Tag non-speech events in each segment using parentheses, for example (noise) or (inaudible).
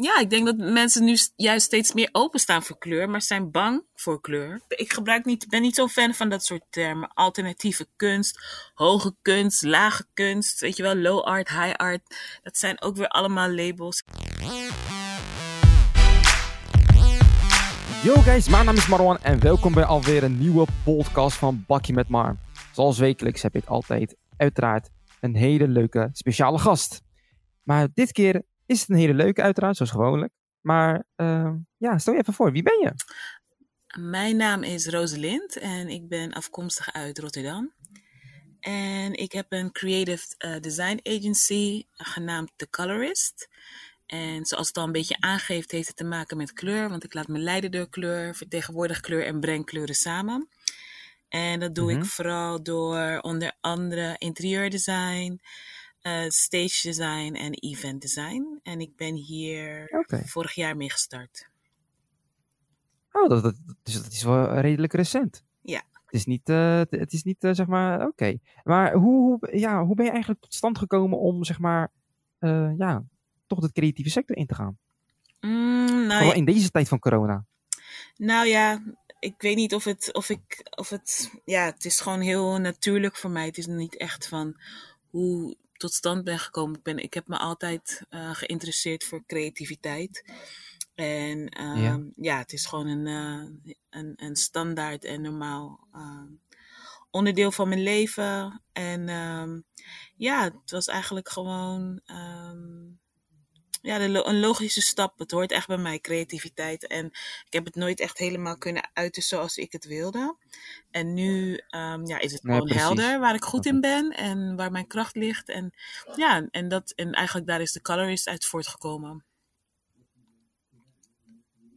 ja, ik denk dat mensen nu juist steeds meer openstaan voor kleur, maar zijn bang voor kleur. Ik gebruik niet, ben niet zo'n fan van dat soort termen. Alternatieve kunst, hoge kunst, lage kunst, weet je wel, low art, high art. Dat zijn ook weer allemaal labels. Yo guys, mijn naam is Marwan en welkom bij alweer een nieuwe podcast van Bakkie met Mar. Zoals wekelijks heb ik altijd, uiteraard, een hele leuke speciale gast. Maar dit keer is het een hele leuke, uiteraard, zoals gewoonlijk. Maar uh, ja, stel je even voor, wie ben je? Mijn naam is Rosalind en ik ben afkomstig uit Rotterdam. En ik heb een creative uh, design agency genaamd The Colorist. En zoals het al een beetje aangeeft, heeft het te maken met kleur. Want ik laat me leiden door kleur, vertegenwoordig kleur en breng kleuren samen. En dat doe mm -hmm. ik vooral door onder andere interieurdesign, uh, stage design en event design. En ik ben hier okay. vorig jaar mee gestart. Oh, dat, dat, dus dat is wel redelijk recent. Ja. Het is niet, uh, het is niet uh, zeg maar, oké. Okay. Maar hoe, hoe, ja, hoe ben je eigenlijk tot stand gekomen om, zeg maar, ja, toch de creatieve sector in te gaan? Mm, nou ja. in deze tijd van corona. Nou ja, ik weet niet of het, of ik, of het, ja, het is gewoon heel natuurlijk voor mij. Het is niet echt van hoe tot stand ben gekomen. Ik, ben, ik heb me altijd uh, geïnteresseerd voor creativiteit. En uh, ja. ja. het is gewoon een, uh, een, een standaard en normaal uh, onderdeel van mijn leven. En um, ja, het was eigenlijk gewoon um, ja, de, een logische stap. Het hoort echt bij mij, creativiteit. En ik heb het nooit echt helemaal kunnen uiten zoals ik het wilde. En nu um, ja, is het gewoon precies. helder waar ik goed in ben en waar mijn kracht ligt. En ja, en, dat, en eigenlijk daar is de colorist uit voortgekomen.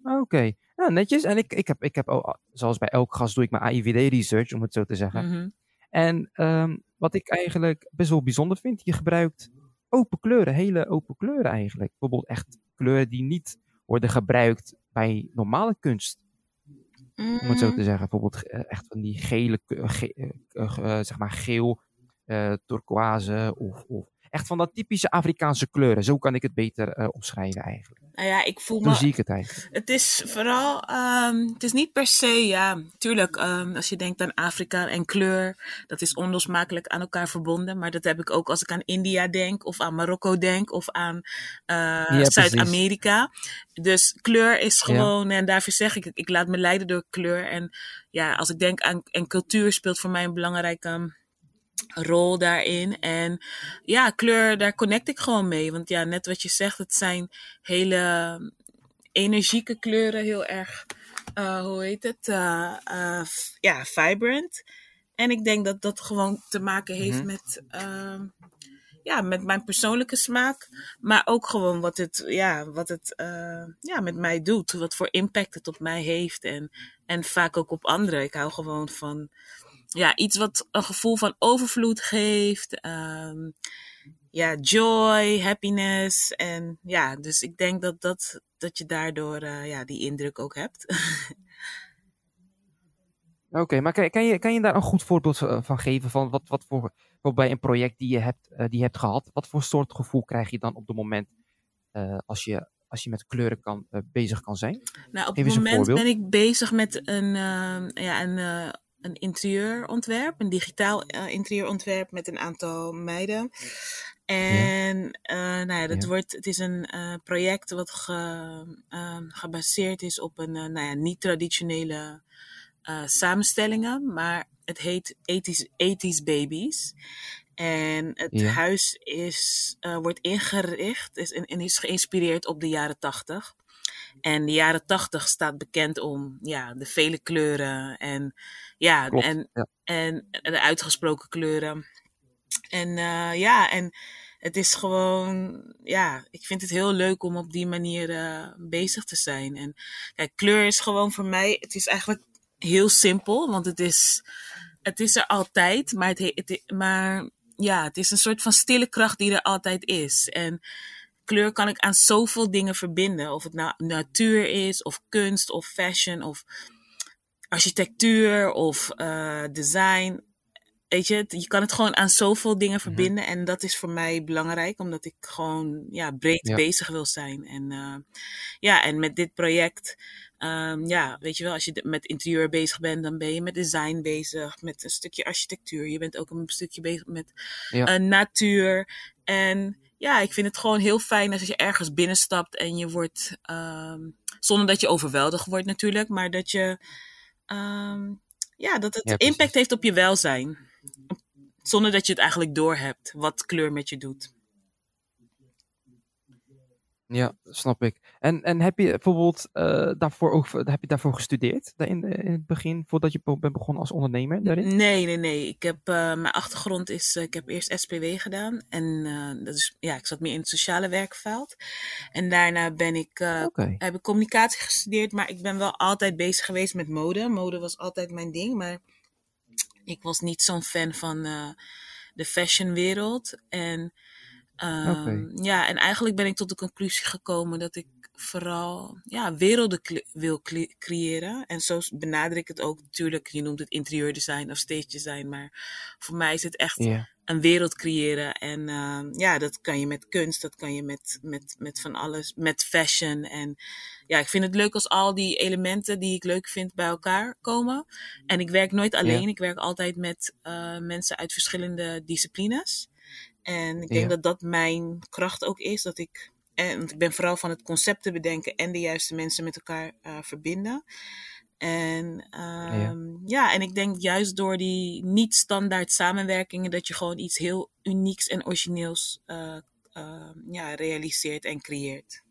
Oké, ja, netjes. En ik, ik heb, ik heb ook, zoals bij elk gast, doe ik mijn AIVD-research, om het zo te zeggen. Mhm. En um, wat ik eigenlijk best wel bijzonder vind, je gebruikt open kleuren, hele open kleuren eigenlijk. Bijvoorbeeld echt kleuren die niet worden gebruikt bij normale kunst. Om het zo Mm, te zeggen. Bijvoorbeeld eh, echt van die gele, ge- eh, eh, zeg maar geel, eh turquoise of, of echt van dat typische Afrikaanse kleuren. Zo kan ik het beter eh, omschrijven eigenlijk. Nou ja, ik voel me zie ik het eigenlijk. Het is vooral, um, het is niet per se, ja, tuurlijk, um, als je denkt aan Afrika en kleur, dat is onlosmakelijk aan elkaar verbonden. Maar dat heb ik ook als ik aan India denk, of aan Marokko denk, of aan uh, Ja. Zuid-Amerika. Dus kleur is gewoon, en daarvoor zeg ik, ik laat me leiden door kleur. En ja, als ik denk aan, en cultuur speelt voor mij een belangrijke rol daarin. En ja, kleur, daar connect ik gewoon mee. Want ja, net wat je zegt, het zijn hele energieke kleuren, heel erg, uh, hoe heet het? Uh, uh, ja, vibrant. En ik denk dat dat gewoon te maken heeft Mhm. met, uh, ja, met mijn persoonlijke smaak. Maar ook gewoon wat het, ja, wat het ja, met mij doet. Wat voor impact het op mij heeft. En, en vaak ook op anderen. Ik hou gewoon van ja, iets wat een gevoel van overvloed geeft. Um, ja, joy, happiness. En ja, dus ik denk dat, dat, dat je daardoor uh, ja, die indruk ook hebt. (laughs) Oké, okay, maar kan, kan, je, kan je daar een goed voorbeeld van geven van wat, wat voor, voor bij een project die je, hebt, uh, die je hebt gehad, wat voor soort gevoel krijg je dan op het moment uh, als, je, als je met kleuren kan, bezig kan zijn? Nou, op het moment ben ik bezig met een, ja, een, een interieurontwerp, een digitaal interieurontwerp met een aantal meiden. En ja. nou ja, dat Ja. wordt, het is een project wat ge, gebaseerd is op een nou ja, niet-traditionele samenstellingen, maar het heet 80s, 80s Babies. En het Ja. huis is, uh, wordt ingericht is, en, en is geïnspireerd op de jaren 80. En de jaren 80 staat bekend om ja, de vele kleuren en, ja, Klopt, en, ja. en de uitgesproken kleuren. En uh, ja, en het is gewoon, ja, ik vind het heel leuk om op die manier uh, bezig te zijn. En kijk, kleur is gewoon voor mij, het is eigenlijk heel simpel, want het is, het is er altijd, maar, het, het, maar ja, het is een soort van stille kracht die er altijd is. En kleur kan ik aan zoveel dingen verbinden. Of het nou natuur is, of kunst, of fashion, of architectuur, of uh, design. weet je, je kan het gewoon aan zoveel dingen mhm. verbinden. En dat is voor mij belangrijk, omdat ik gewoon ja, breed bezig wil zijn. En uh, ja, en met dit project, um, ja, weet je wel, als je met interieur bezig bent, dan ben je met design bezig, met een stukje architectuur. Je bent ook een stukje bezig met ja. uh, natuur. En ja, ik vind het gewoon heel fijn als je ergens binnenstapt en je wordt, um, zonder dat je overweldigd wordt natuurlijk, maar dat je, um, ja, dat het impact heeft op je welzijn. Zonder dat je het eigenlijk doorhebt wat kleur met je doet. Ja, snap ik. En, en heb je bijvoorbeeld uh, daarvoor ook heb je daarvoor gestudeerd in, in het begin, voordat je bent begonnen als ondernemer daarin? Nee, nee, nee. Ik heb, uh, mijn achtergrond is, uh, ik heb eerst SPW gedaan. En dat is, ja, ik zat meer in het sociale werkveld. En daarna ben ik, okay. heb ik communicatie gestudeerd, maar ik ben wel altijd bezig geweest met mode. Mode was altijd mijn ding, maar ik was niet zo'n fan van de fashionwereld. En Um, Ja, en eigenlijk ben ik tot de conclusie gekomen dat ik vooral ja, werelden wil creëren. En zo benader ik het ook natuurlijk. Je noemt het interieurdesign of stage design. Maar voor mij is het echt een wereld creëren. En uh, ja, dat kan je met kunst, dat kan je met, met, met van alles, met fashion. En ja, ik vind het leuk als al die elementen die ik leuk vind bij elkaar komen. En ik werk nooit alleen. Ik werk altijd met uh, mensen uit verschillende disciplines. En ik denk dat dat mijn kracht ook is. Dat ik, en, want ik ben vooral van het concept te bedenken en de juiste mensen met elkaar uh, verbinden. En um, ja. ja. en ik denk juist door die niet standaard samenwerkingen dat je gewoon iets heel unieks en origineels uh, uh, ja, realiseert en creëert.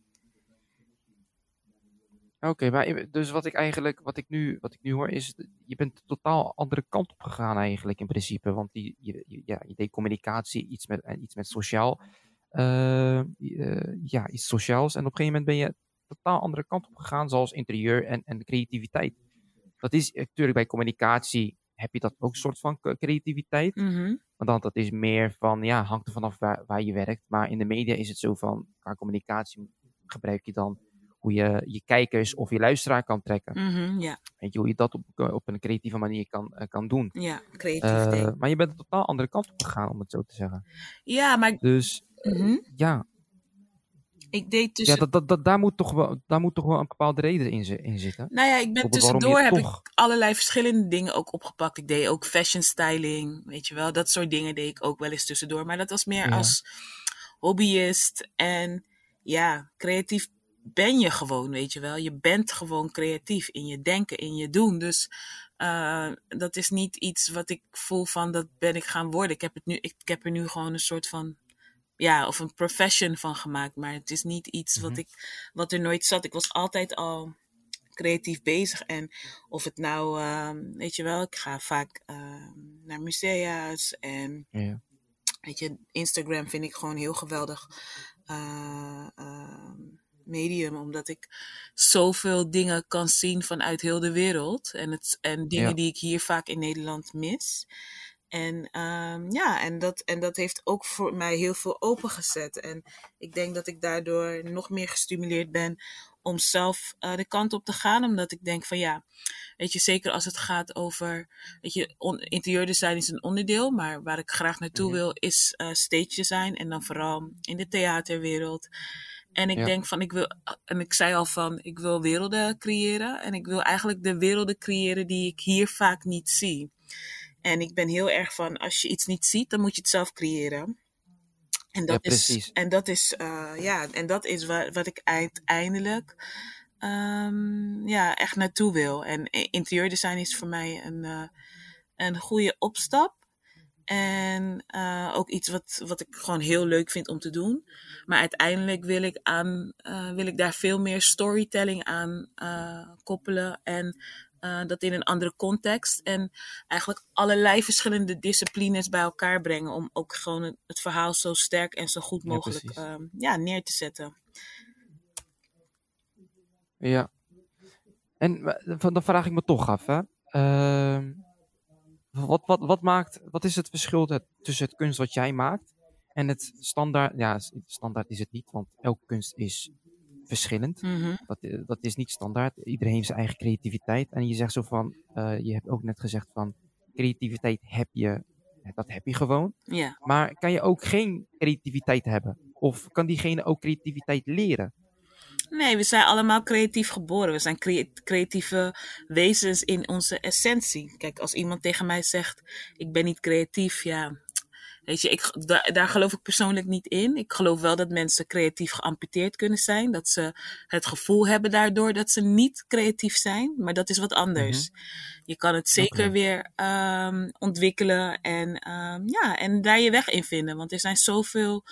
Oké, maar dus wat ik eigenlijk, wat ik nu, wat ik nu hoor is, je bent een totaal andere kant op gegaan eigenlijk in principe. Want die, je, ja, je deed communicatie, iets met, iets met sociaal, uh, uh, ja, iets sociaals. En op een gegeven moment ben je totaal andere kant op gegaan, zoals interieur en, en creativiteit. Dat is natuurlijk bij communicatie heb je dat ook een soort van creativiteit. Mm -hmm. Want dan dat is meer van, ja, hangt er vanaf waar, waar je werkt. Maar in de media is het zo van, qua communicatie gebruik je dan hoe je je kijkers of je luisteraar kan trekken. Mm ja. Weet je, hoe je dat op, eh, op een creatieve manier kan, uh, kan doen. Ja, creatief uh, Maar je bent een totaal andere kant op gegaan, om het zo te zeggen. Ja, maar... Dus, mm -hmm. ja. Ik deed tussen... Ja, dat, dat, dat, daar, moet toch wel, daar moet toch wel een bepaalde reden in, in zitten. Nou ja, ik ben tussendoor heb toch... ik allerlei verschillende dingen ook opgepakt. Ik deed ook fashion styling, weet je wel. Dat soort dingen deed ik ook wel eens tussendoor. Maar dat was meer ja. als hobbyist en ja, creatief ben je gewoon, weet je wel. Je bent gewoon creatief in je denken, in je doen. Dus uh, dat is niet iets wat ik voel van dat ben ik gaan worden. Ik heb, het nu, ik, ik heb er nu gewoon een soort van, ja, of een profession van gemaakt. Maar het is niet iets wat, mhm. ik, wat er nooit zat. Ik was altijd al creatief bezig. En of het nou, uh, weet je wel, ik ga vaak uh, naar musea's en... Weet je, Instagram vind ik gewoon heel geweldig. Uh, medium, omdat ik zoveel dingen kan zien vanuit heel de wereld. En, het, en dingen die ik hier vaak in Nederland mis. En um, ja, en dat, en dat heeft ook voor mij heel veel opengezet. En ik denk dat ik daardoor nog meer gestimuleerd ben om zelf uh, de kant op te gaan. Omdat ik denk van ja, weet je, zeker als het gaat over, weet je, interieurdesign is een onderdeel. Maar waar ik graag naartoe mhm. wil is uh, stage design. En dan vooral in de theaterwereld. En ik denk van, ik wil, en ik zei al van, ik wil werelden creëren. En ik wil eigenlijk de werelden creëren die ik hier vaak niet zie. En ik ben heel erg van, als je iets niet ziet, dan moet je het zelf creëren. En dat ja, is, en dat is, uh, ja, en dat is wat, wat ik uiteindelijk um, ja, echt naartoe wil. En interieurdesign is voor mij een, uh, een goede opstap. En uh, ook iets wat, wat ik gewoon heel leuk vind om te doen. Maar uiteindelijk wil ik, aan, uh, wil ik daar veel meer storytelling aan uh, koppelen. En dat in een andere context. En eigenlijk allerlei verschillende disciplines bij elkaar brengen. Om ook gewoon het, het verhaal zo sterk en zo goed mogelijk ja, ja, neer te zetten. Ja. En dan vraag ik me toch af, hè. Wat, wat, wat, maakt, wat is het verschil tussen het kunst wat jij maakt en het standaard? Ja, standaard is het niet, want elke kunst is verschillend. Mm-hmm. dat, eh, dat is niet standaard. Iedereen heeft zijn eigen creativiteit. En je zegt zo van, uh, je hebt ook net gezegd van, creativiteit heb je dat heb je gewoon. Ja. Maar kan je ook geen creativiteit hebben? Of kan diegene ook creativiteit leren? Nee, we zijn allemaal creatief geboren. We zijn crea- creatieve wezens in onze essentie. Kijk, als iemand tegen mij zegt: Ik ben niet creatief, ja. Weet je, ik, daar, daar geloof ik persoonlijk niet in. Ik geloof wel dat mensen creatief geamputeerd kunnen zijn. Dat ze het gevoel hebben daardoor dat ze niet creatief zijn. Maar dat is wat anders. Je kan het zeker weer ehm, ontwikkelen en, ehm, ja, en daar je weg in vinden. Want er zijn zoveel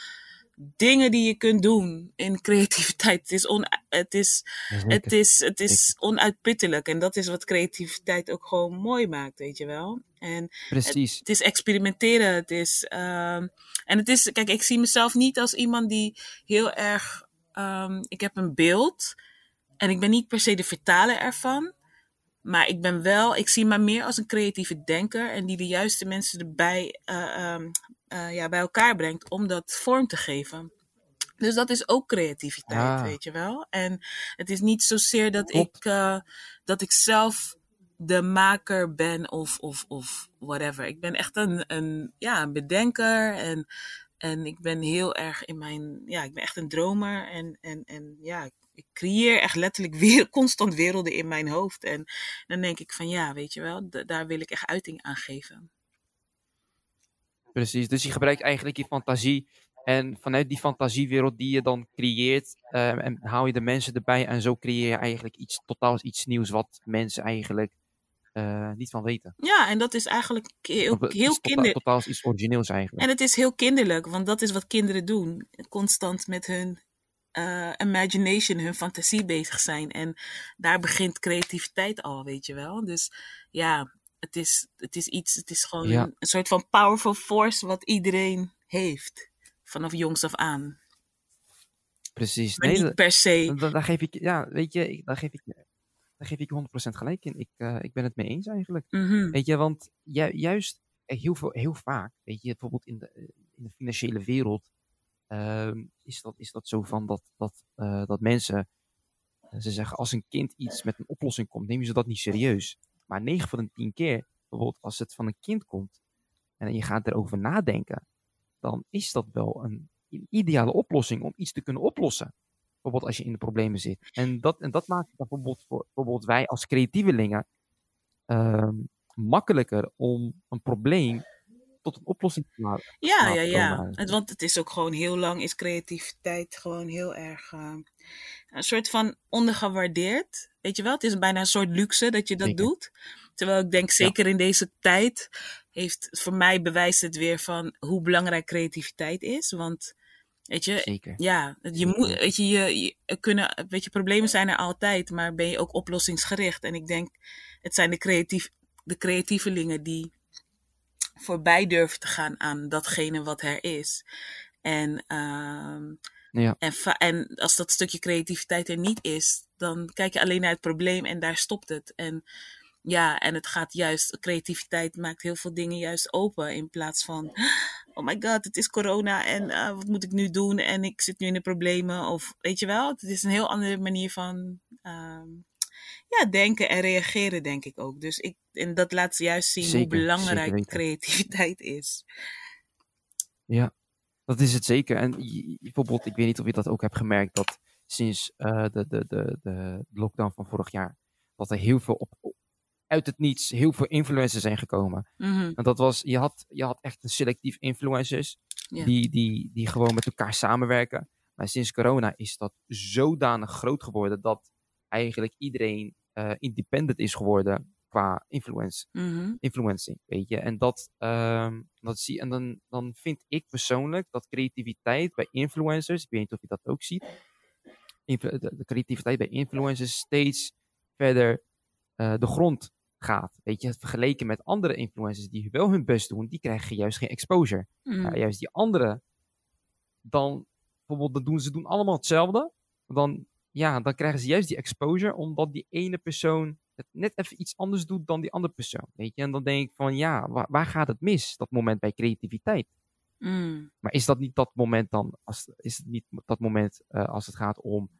dingen die je kunt doen in creativiteit. Het is, on, het is, het is, het is onuitputtelijk. En dat is wat creativiteit ook gewoon mooi maakt, weet je wel. En Precies. het is experimenteren. Het is, ehm, en het is, kijk, ik zie mezelf niet als iemand die heel erg, ehm, ik heb een beeld en ik ben niet per se de vertaler ervan. Maar ik ben wel, ik zie me meer als een creatieve denker en die de juiste mensen erbij eh, ehm, eh, ja, bij elkaar brengt om dat vorm te geven. Dus dat is ook creativiteit, Ah. weet je wel. En het is niet zozeer dat ik, eh, dat ik zelf de maker ben of, of, of whatever. Ik ben echt een, een, ja, een bedenker en, en ik ben heel erg in mijn, ja, ik ben echt een dromer en, en, en ja, ik creëer echt letterlijk (laughs) weer constant werelden in mijn hoofd. En dan denk ik van ja, weet je wel, daar wil ik echt uiting aan geven. Precies. Dus je gebruikt eigenlijk je fantasie. En vanuit die fantasiewereld die je dan creëert, eh, en haal je de mensen erbij. En zo creëer je eigenlijk iets totaal iets nieuws wat mensen eigenlijk eh, niet van weten. Ja, en dat is eigenlijk heel, Of, heel kinderlijk. totaal iets origineels eigenlijk. En het is heel kinderlijk, want dat is wat kinderen doen. Constant met hun eh, imagination, hun fantasie bezig zijn. En daar begint creativiteit al, weet je wel. Dus ja, het is, het is iets, het is gewoon Ja. een, een soort van powerful force wat iedereen heeft. Vanaf jongs af aan. Precies. Maar Nee, niet per se. daar geef ik, ja, weet je, daar geef ik, daar geef ik je 100% gelijk in. Ik, eh, ik ben het mee eens eigenlijk. Mhm. Weet je, want ju- juist eh, heel, veel, heel vaak, weet je, bijvoorbeeld in de, in de financiële wereld, ehm, is, dat, is dat zo van dat, dat, eh, dat mensen, eh, ze zeggen als een kind iets met een oplossing komt, nemen ze dat niet serieus. Maar 9 van de 10 keer, bijvoorbeeld als het van een kind komt en je gaat erover nadenken, dan is dat wel een, ideale oplossing om iets te kunnen oplossen. Bijvoorbeeld als je in de problemen zit. En dat, en dat maakt het bijvoorbeeld voor bijvoorbeeld wij als creatievelingen ehm, makkelijker om een probleem tot een oplossing te maken. Ja, ja, ja. Het, want het is ook gewoon heel lang is creativiteit gewoon heel erg eh, een soort van ondergewaardeerd. Weet je wel, het is bijna een soort luxe dat je dat Zeker. doet. Terwijl ik denk, zeker in deze tijd, heeft voor mij bewijst het weer van hoe belangrijk creativiteit is. Want, weet je, Zeker. ja, je moet, weet je, je, je- kunnen, weet je, problemen zijn er altijd, maar ben je ook oplossingsgericht. En ik denk, het zijn de, creatief, de creatievelingen die voorbij durven te gaan aan datgene wat er is. En, ehm, Ja. en, en als dat stukje creativiteit er niet is, dan kijk je alleen naar het probleem en daar stopt het. En ja, en het gaat juist, creativiteit maakt heel veel dingen juist open in plaats van, oh my god, het is corona en eh, wat moet ik nu doen en ik zit nu in de problemen. Of weet je wel, het is een heel andere manier van ehm, ja, denken en reageren, denk ik ook. Dus ik, en dat laat juist zien hoe Zeker, belangrijk creativiteit is. Ja, dat is het zeker. En bijvoorbeeld, ik weet niet of je dat ook hebt gemerkt, dat sinds eh, de, de, de, de lockdown van vorig jaar, dat er heel veel op, uit het niets, heel veel influencers zijn gekomen. Mhm, En dat was, je had, je had echt een selectief influencers die, die, die gewoon met elkaar samenwerken. Maar sinds corona is dat zodanig groot geworden dat eigenlijk iedereen eh, independent is geworden qua influence, mhm, influencing, weet je. En dat, ehm, dat zie en dan, dan vind ik persoonlijk dat creativiteit bij influencers, ik weet niet of je dat ook ziet, de, creativiteit bij influencers steeds verder eh, de grond gaat. Weet je, vergeleken met andere influencers die wel hun best doen, die krijgen juist geen exposure. mhm. Juist die andere, dan bijvoorbeeld, dan doen ze doen allemaal hetzelfde. Dan, ja, dan krijgen ze juist die exposure, omdat die ene persoon het net even iets anders doet dan die andere persoon. Weet je, en dan denk ik van ja, waar, waar gaat het mis, dat moment bij creativiteit? Mm. Maar is dat niet dat moment dan, als, is het niet dat moment eh, als het gaat om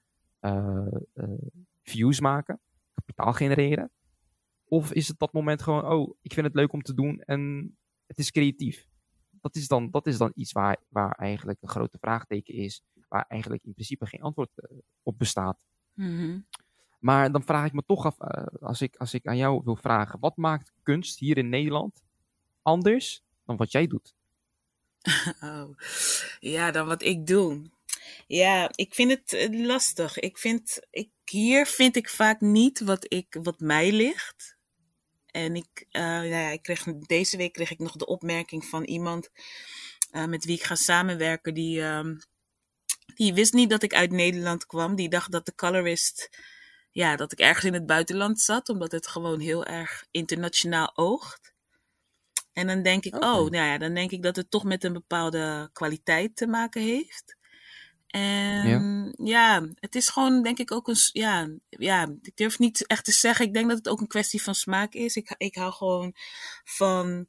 eh, eh, views maken, kapitaal genereren? Of is het dat moment gewoon, oh, ik vind het leuk om te doen en het is creatief. Dat is dan, dat is dan iets waar, waar eigenlijk een grote vraagteken is, waar eigenlijk in principe geen antwoord eh, op bestaat. Mhm. Maar dan vraag ik me toch af, eh, als, ik, als ik aan jou wil vragen, wat maakt kunst hier in Nederland anders dan wat jij doet? (laughs) Oh, ja, dan wat ik doe. Ja, ik vind het eh, lastig. Ik vind, ik, hier vind ik vaak niet wat, ik, wat mij ligt. En ik, nou ja, ik kreeg, deze week kreeg ik nog de opmerking van iemand met wie ik ga samenwerken. Die, ehm, die wist niet dat ik uit Nederland kwam. Die dacht dat de colorist, ja, dat ik ergens in het buitenland zat. Omdat het gewoon heel erg internationaal oogt. En dan denk ik, Oké. oh, nou ja, dan denk ik dat het toch met een bepaalde kwaliteit te maken heeft. En ja, het is gewoon, denk ik, ook een. Ja, ja, ik durf niet echt te zeggen. Ik denk dat het ook een kwestie van smaak is. Ik, ik hou gewoon van.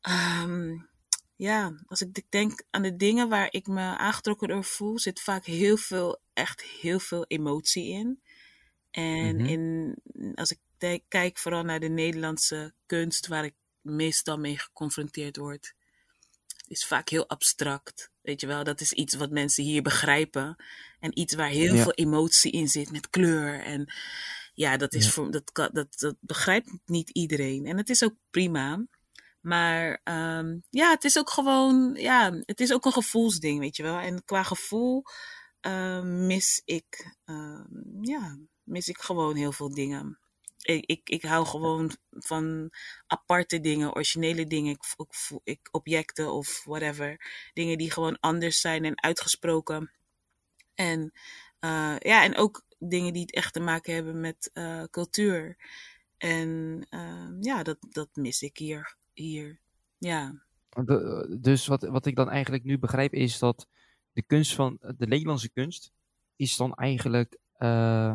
ehm, ja, als ik denk aan de dingen waar ik me aangetrokken door voel, zit vaak heel veel, echt heel veel emotie in. En Mhm. in, als ik kijk vooral naar de Nederlandse kunst, waar ik meestal mee geconfronteerd word, is vaak heel abstract. Weet je wel, dat is iets wat mensen hier begrijpen. En iets waar heel Ja. veel emotie in zit met kleur. En ja, dat, is Ja. voor, dat, dat, dat begrijpt niet iedereen. En het is ook prima. Maar ehm, ja, het is ook gewoon, ja, het is ook een gevoelsding, weet je wel. En qua gevoel ehm, mis ik, ehm, ja, mis ik gewoon heel veel dingen. Ik, ik, ik hou gewoon van aparte dingen, originele dingen, ik, ik, ik, objecten of whatever. Dingen die gewoon anders zijn en uitgesproken. En eh, ja, en ook dingen die het echt te maken hebben met eh, cultuur. En ja, dat, dat mis ik hier. Hier. Ja. De- dus wat, wat ik dan eigenlijk nu begrijp is dat de kunst van de Nederlandse kunst is dan eigenlijk eh,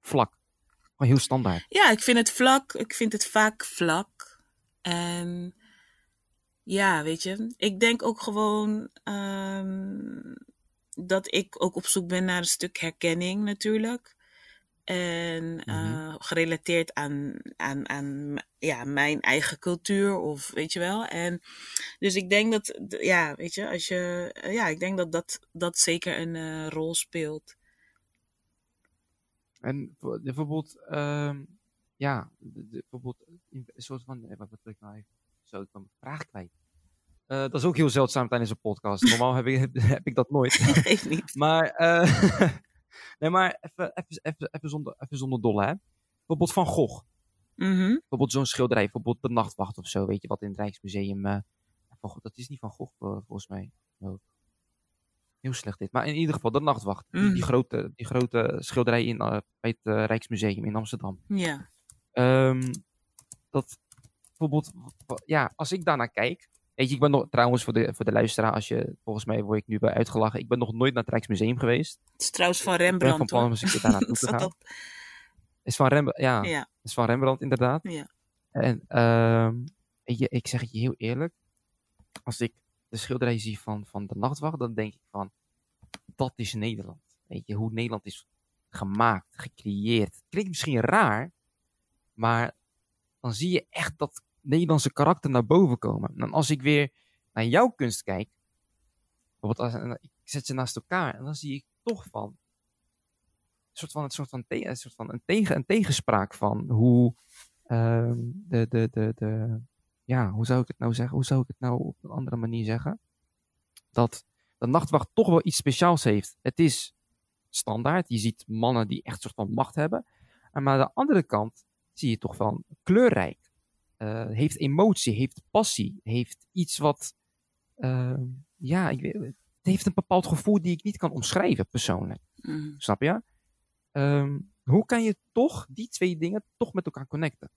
vlak. Gewoon heel standaard. ja, ik vind het vlak. Ik vind het vaak vlak. En ja, weet je, ik denk ook gewoon ehm, dat ik ook op zoek ben naar een stuk herkenning natuurlijk. En eh, gerelateerd aan, aan, aan ja, mijn eigen cultuur of weet je wel. En dus ik denk dat, ja, weet je, als je, eh, ja, ik denk dat dat, dat zeker een eh, rol speelt. En voor- bijvoorbeeld, ehm, ja, bijvoorbeeld een soort van, wat wil ik nou even, zo, ik mijn vraag kwijt. Dat is ook heel zeldzaam tijdens een podcast. Normaal heb ik, (laughs) heb ik dat nooit. (laughs) Geeft niet. Maar, eh, (laughs) nee, maar even, even, even, even, zonder, even zonder dolle, hè. Bijvoorbeeld Van Gogh. Mhm. Bijvoorbeeld zo'n schilderij, bijvoorbeeld De Nachtwacht of zo, weet je, wat in het Rijksmuseum... eh, Van Gogh- dat is niet Van Gogh, eh, volgens mij. Oh. Heel slecht dit. Maar in ieder geval, De Nachtwacht. Die, die, Mhm. grote, die grote schilderij in, eh, bij het Rijksmuseum in Amsterdam. Ja. Ehm, dat bijvoorbeeld, ja, als ik daarnaar kijk. Weet je, ik ben nog, trouwens voor de, voor de luisteraar, als je, volgens mij word ik nu bij uitgelachen. Ik ben nog nooit naar het Rijksmuseum geweest. Het is trouwens van Ik ben van Rembrandt plan om eens een keer daar naartoe (laughs) te gaan. Is van Rembrandt, ja, Ja, is van Rembrandt inderdaad. ja. En ehm, je, ik zeg het je heel eerlijk. Als ik de schilderij zie van, van de nachtwacht, dan denk ik van, dat is Nederland. Weet je, hoe Nederland is gemaakt, gecreëerd. Klinkt misschien raar, maar dan zie je echt dat Nederlandse karakter naar boven komen. En als ik weer naar jouw kunst kijk, bijvoorbeeld als, ik zet ze naast elkaar en dan zie ik toch van een soort van, een soort van, een, soort van een, tegen, een tegenspraak van hoe ehm, de, de, de, de, ja, hoe zou ik het nou zeggen? Hoe zou ik het nou op een andere manier zeggen? Dat de nachtwacht toch wel iets speciaals heeft. Het is standaard. Je ziet mannen die echt soort van macht hebben. En maar aan de andere kant zie je toch van kleurrijk. Eh, heeft emotie, heeft passie, heeft iets wat, ehm, ja, ik weet, het heeft een bepaald gevoel die ik niet kan omschrijven persoonlijk. Mhm. Snap je? Ehm, hoe kan je toch die twee dingen toch met elkaar connecten?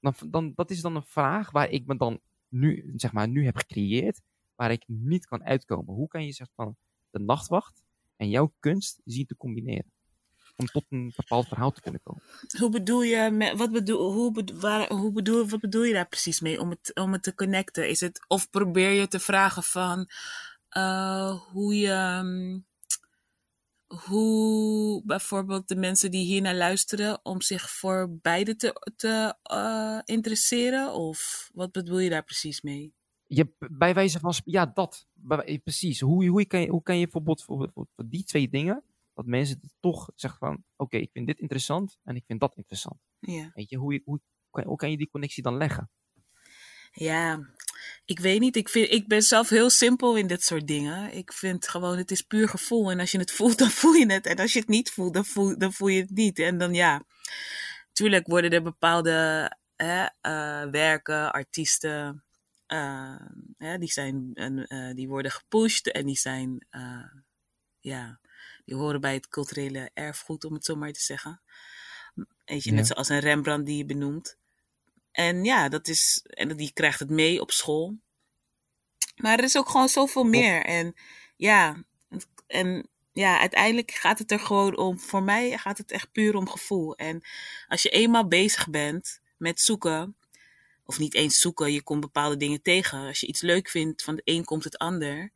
Dan, dan, dat is dan een vraag waar ik me dan nu, zeg maar, nu heb gecreëerd, waar ik niet kan uitkomen. Hoe kan je zeg van de nachtwacht en jouw kunst zien te combineren? Om tot een bepaald verhaal te kunnen komen. Hoe bedoel je, met, wat bedoel, hoe, bedo- waar, hoe bedoel, wat bedoel je daar precies mee om het, om het te connecten? Is het, of probeer je te vragen van eh, hoe je, mm, hoe bijvoorbeeld de mensen die hier naar luisteren, om zich voor beide te, te uh, interesseren? Of wat bedoel je daar precies mee? Je, bij wijze van, ja, dat. Bij, precies. Hoe, hoe, kan je, hoe kan je bijvoorbeeld voor, voor, voor die twee dingen, dat mensen toch zeggen van, oké, ik vind dit interessant en ik vind dat interessant. Ja. Weet je, hoe, hoe, hoe, hoe kan je die connectie dan leggen? Ja, ik weet niet. Ik, vind, ik ben zelf heel simpel in dit soort dingen. Ik vind gewoon, het is puur gevoel. En als je het voelt, (laughs) dan voel je het. En als je het niet voelt, dan voel, dan voel je het niet. En dan ja, tuurlijk worden er bepaalde hè, uh, werken, artiesten, uh, hè, die, zijn, uh, die worden gepusht en die zijn, ja, die horen bij het culturele erfgoed, om het zo maar te zeggen. Weet je, ja. net zoals een Rembrandt die je benoemt. En ja, dat is, en die krijgt het mee op school. Maar er is ook gewoon zoveel meer. En ja, en ja, uiteindelijk gaat het er gewoon om, voor mij gaat het echt puur om gevoel. En als je eenmaal bezig bent met zoeken, of niet eens zoeken, je komt bepaalde dingen tegen. Als je iets leuk vindt, van de een komt het ander,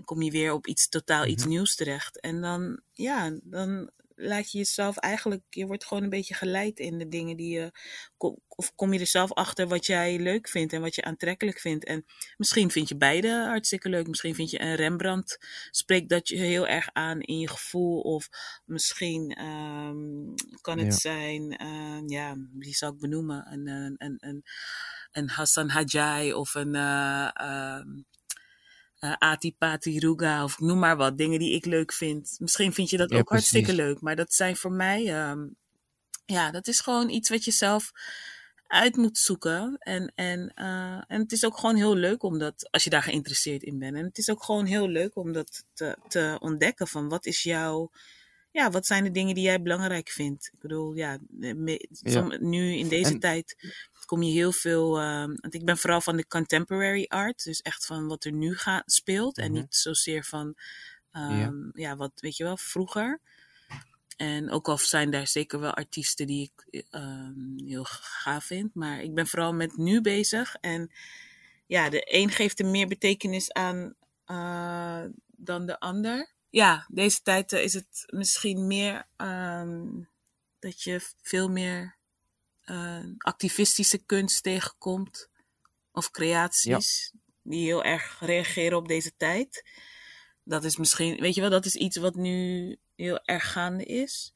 dan kom je weer op iets totaal iets Mhm. nieuws terecht. En dan, ja, dan laat je jezelf eigenlijk, je wordt gewoon een beetje geleid in de dingen die je, of kom je er zelf achter wat jij leuk vindt en wat je aantrekkelijk vindt. En misschien vind je beide hartstikke leuk. Misschien vind je een Rembrandt spreekt dat je heel erg aan in je gevoel. Of misschien ehm, kan het Ja. zijn, eh, ja, wie zou ik benoemen? Een, een, een, een, Hassan Hajai of een eh ehm, eh, Atipati Ruga of noem maar wat. Dingen die ik leuk vind. Misschien vind je dat Ja, ook hartstikke leuk. Maar dat zijn voor mij, ehm, ja, dat is gewoon iets wat je zelf uit moet zoeken. En, en, eh, en het is ook gewoon heel leuk omdat, als je daar geïnteresseerd in bent. En het is ook gewoon heel leuk om dat te, te ontdekken van wat is jouw, ja, wat zijn de dingen die jij belangrijk vindt. Ik bedoel, ja, nu in deze En- tijd kom je heel veel, ehm, want ik ben vooral van de contemporary art. Dus echt van wat er nu ga, speelt en Mhm. niet zozeer van, Ja. ehm, ja, wat weet je wel, vroeger. En ook al zijn daar zeker wel artiesten die ik ehm, heel gaaf vind. Maar ik ben vooral met nu bezig. En ja, de een geeft er meer betekenis aan eh, dan de ander. Ja, deze tijd eh, is het misschien meer ehm, dat je veel meer eh, activistische kunst tegenkomt. Of creaties die heel erg reageren op deze tijd. Dat is misschien, weet je wel, dat is iets wat nu heel erg gaande is.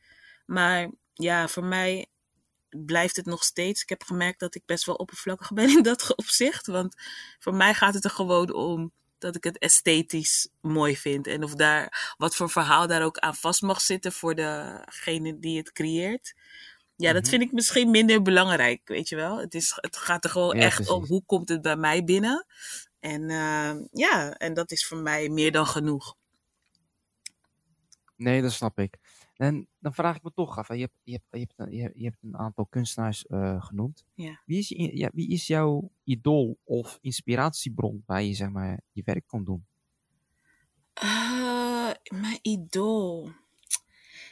Maar ja, voor mij blijft het nog steeds. Ik heb gemerkt dat ik best wel oppervlakkig (laughs) ben in dat opzicht. Want voor mij gaat het er gewoon om dat ik het esthetisch mooi vind. En of daar wat voor verhaal daar ook aan vast mag zitten voor degene die het creëert. Ja, dat Mhm. vind ik misschien minder belangrijk, weet je wel. Het, is, het gaat er gewoon Ja, echt om hoe komt het bij mij binnen. En eh, ja, en dat is voor mij meer dan genoeg. Nee, dat snap ik. En dan vraag ik me toch af, je hebt, je hebt, je hebt, een, je hebt- je hebt een aantal kunstenaars eh, genoemd. Ja. Wie is, ja, wie is jouw idool of inspiratiebron waar je zeg maar, je werk kan doen? Eh, mijn idool.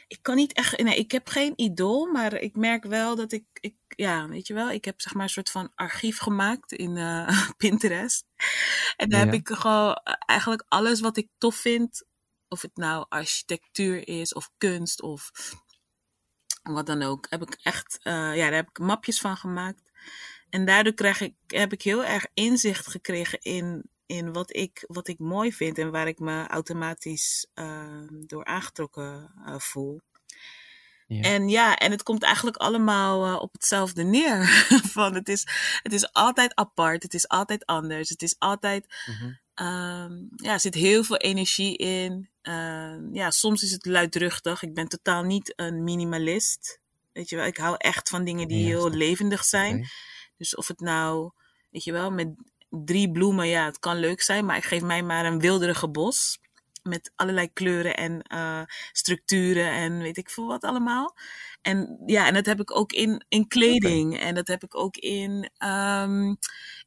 Ik kan niet echt. Nee, ik heb geen idool, maar ik merk wel dat ik. ik ja, weet je wel, ik heb zeg maar een soort van archief gemaakt in eh, (laughs) Pinterest. En daar heb ik gewoon eh, eigenlijk alles wat ik tof vind. Of het nou architectuur is, of kunst, of wat dan ook. Heb ik echt. eh, ja, daar heb ik mapjes van gemaakt. En daardoor krijg ik, heb ik heel erg inzicht gekregen in, in wat, ik, wat ik mooi vind en waar ik me automatisch eh, door aangetrokken eh, voel. Ja. En ja, en het komt eigenlijk allemaal eh, op hetzelfde neer. (laughs) Van het, is, het is altijd apart, het is altijd anders, het is altijd Mhm. Ehm, ja, er zit heel veel energie in. Ehm, ja, soms is het luidruchtig. Ik ben totaal niet een minimalist. Weet je wel, ik hou echt van dingen die Ja, heel levendig zijn. Dus of het nou, weet je wel, met drie bloemen, ja, het kan leuk zijn, maar ik geef mij maar een wilderige bos. Met allerlei kleuren en eh, structuren en weet ik veel wat allemaal. En ja, en dat heb ik ook in, in kleding. En dat heb ik ook in, ehm,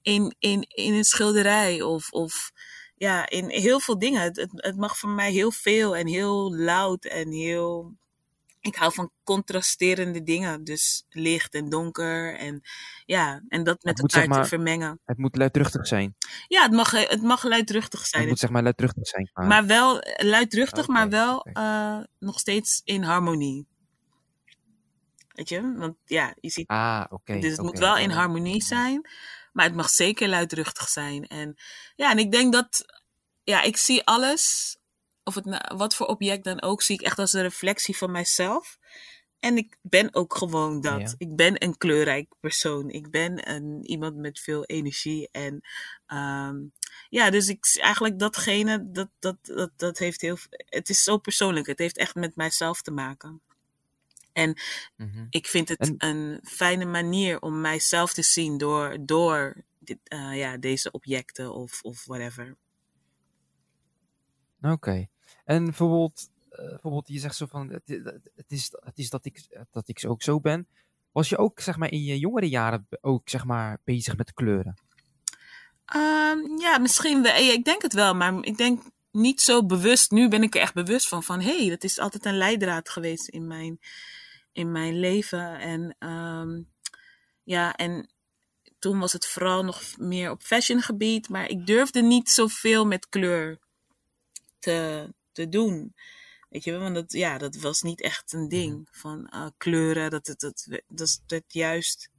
in, in, in een schilderij. Of, of ja, in heel veel dingen. Het, het, het mag voor mij heel veel en heel luid en heel ik hou van contrasterende dingen. Dus licht en donker. En ja, en dat met elkaar zeg maar, te vermengen. Het moet luidruchtig zijn. Ja, het mag, het mag luidruchtig zijn. Het moet zeg maar luidruchtig zijn. Maar wel luidruchtig, Oké, maar wel eh, nog steeds in harmonie. Weet je? Want ja, je ziet Ah, oké. dus het moet wel in harmonie zijn, maar het mag zeker luidruchtig zijn. En ja, en ik denk dat, ja, ik zie alles, of het nou- wat voor object dan ook, zie ik echt als een reflectie van mijzelf. En ik ben ook gewoon dat. Ja. Ik ben een kleurrijk persoon. Ik ben een, iemand met veel energie. En ehm, ja, dus ik zie eigenlijk datgene, dat, dat, dat, dat heeft heel, het is zo persoonlijk. Het heeft echt met mijzelf te maken. En Mhm. ik vind het En- een fijne manier om mijzelf te zien door, door dit, eh, ja, deze objecten of, of whatever. Oké. En bijvoorbeeld, eh, bijvoorbeeld, je zegt zo van, het, het- is, het is dat, ik, dat ik ook zo ben. Was je ook, zeg maar, in je jongere jaren ook, zeg maar, bezig met kleuren? Ehm, ja, misschien wel. Ik denk het wel, maar ik denk niet zo bewust. Nu ben ik er echt bewust van. Van hé, hey, dat is altijd een leidraad geweest in mijn, in mijn leven. En ehm, ja, en toen was het vooral nog meer op fashiongebied. Maar ik durfde niet zoveel met kleur te, te doen. Weet je wel, want dat, ja, dat was niet echt een ding van eh, kleuren. Dat, dat, dat, dat juist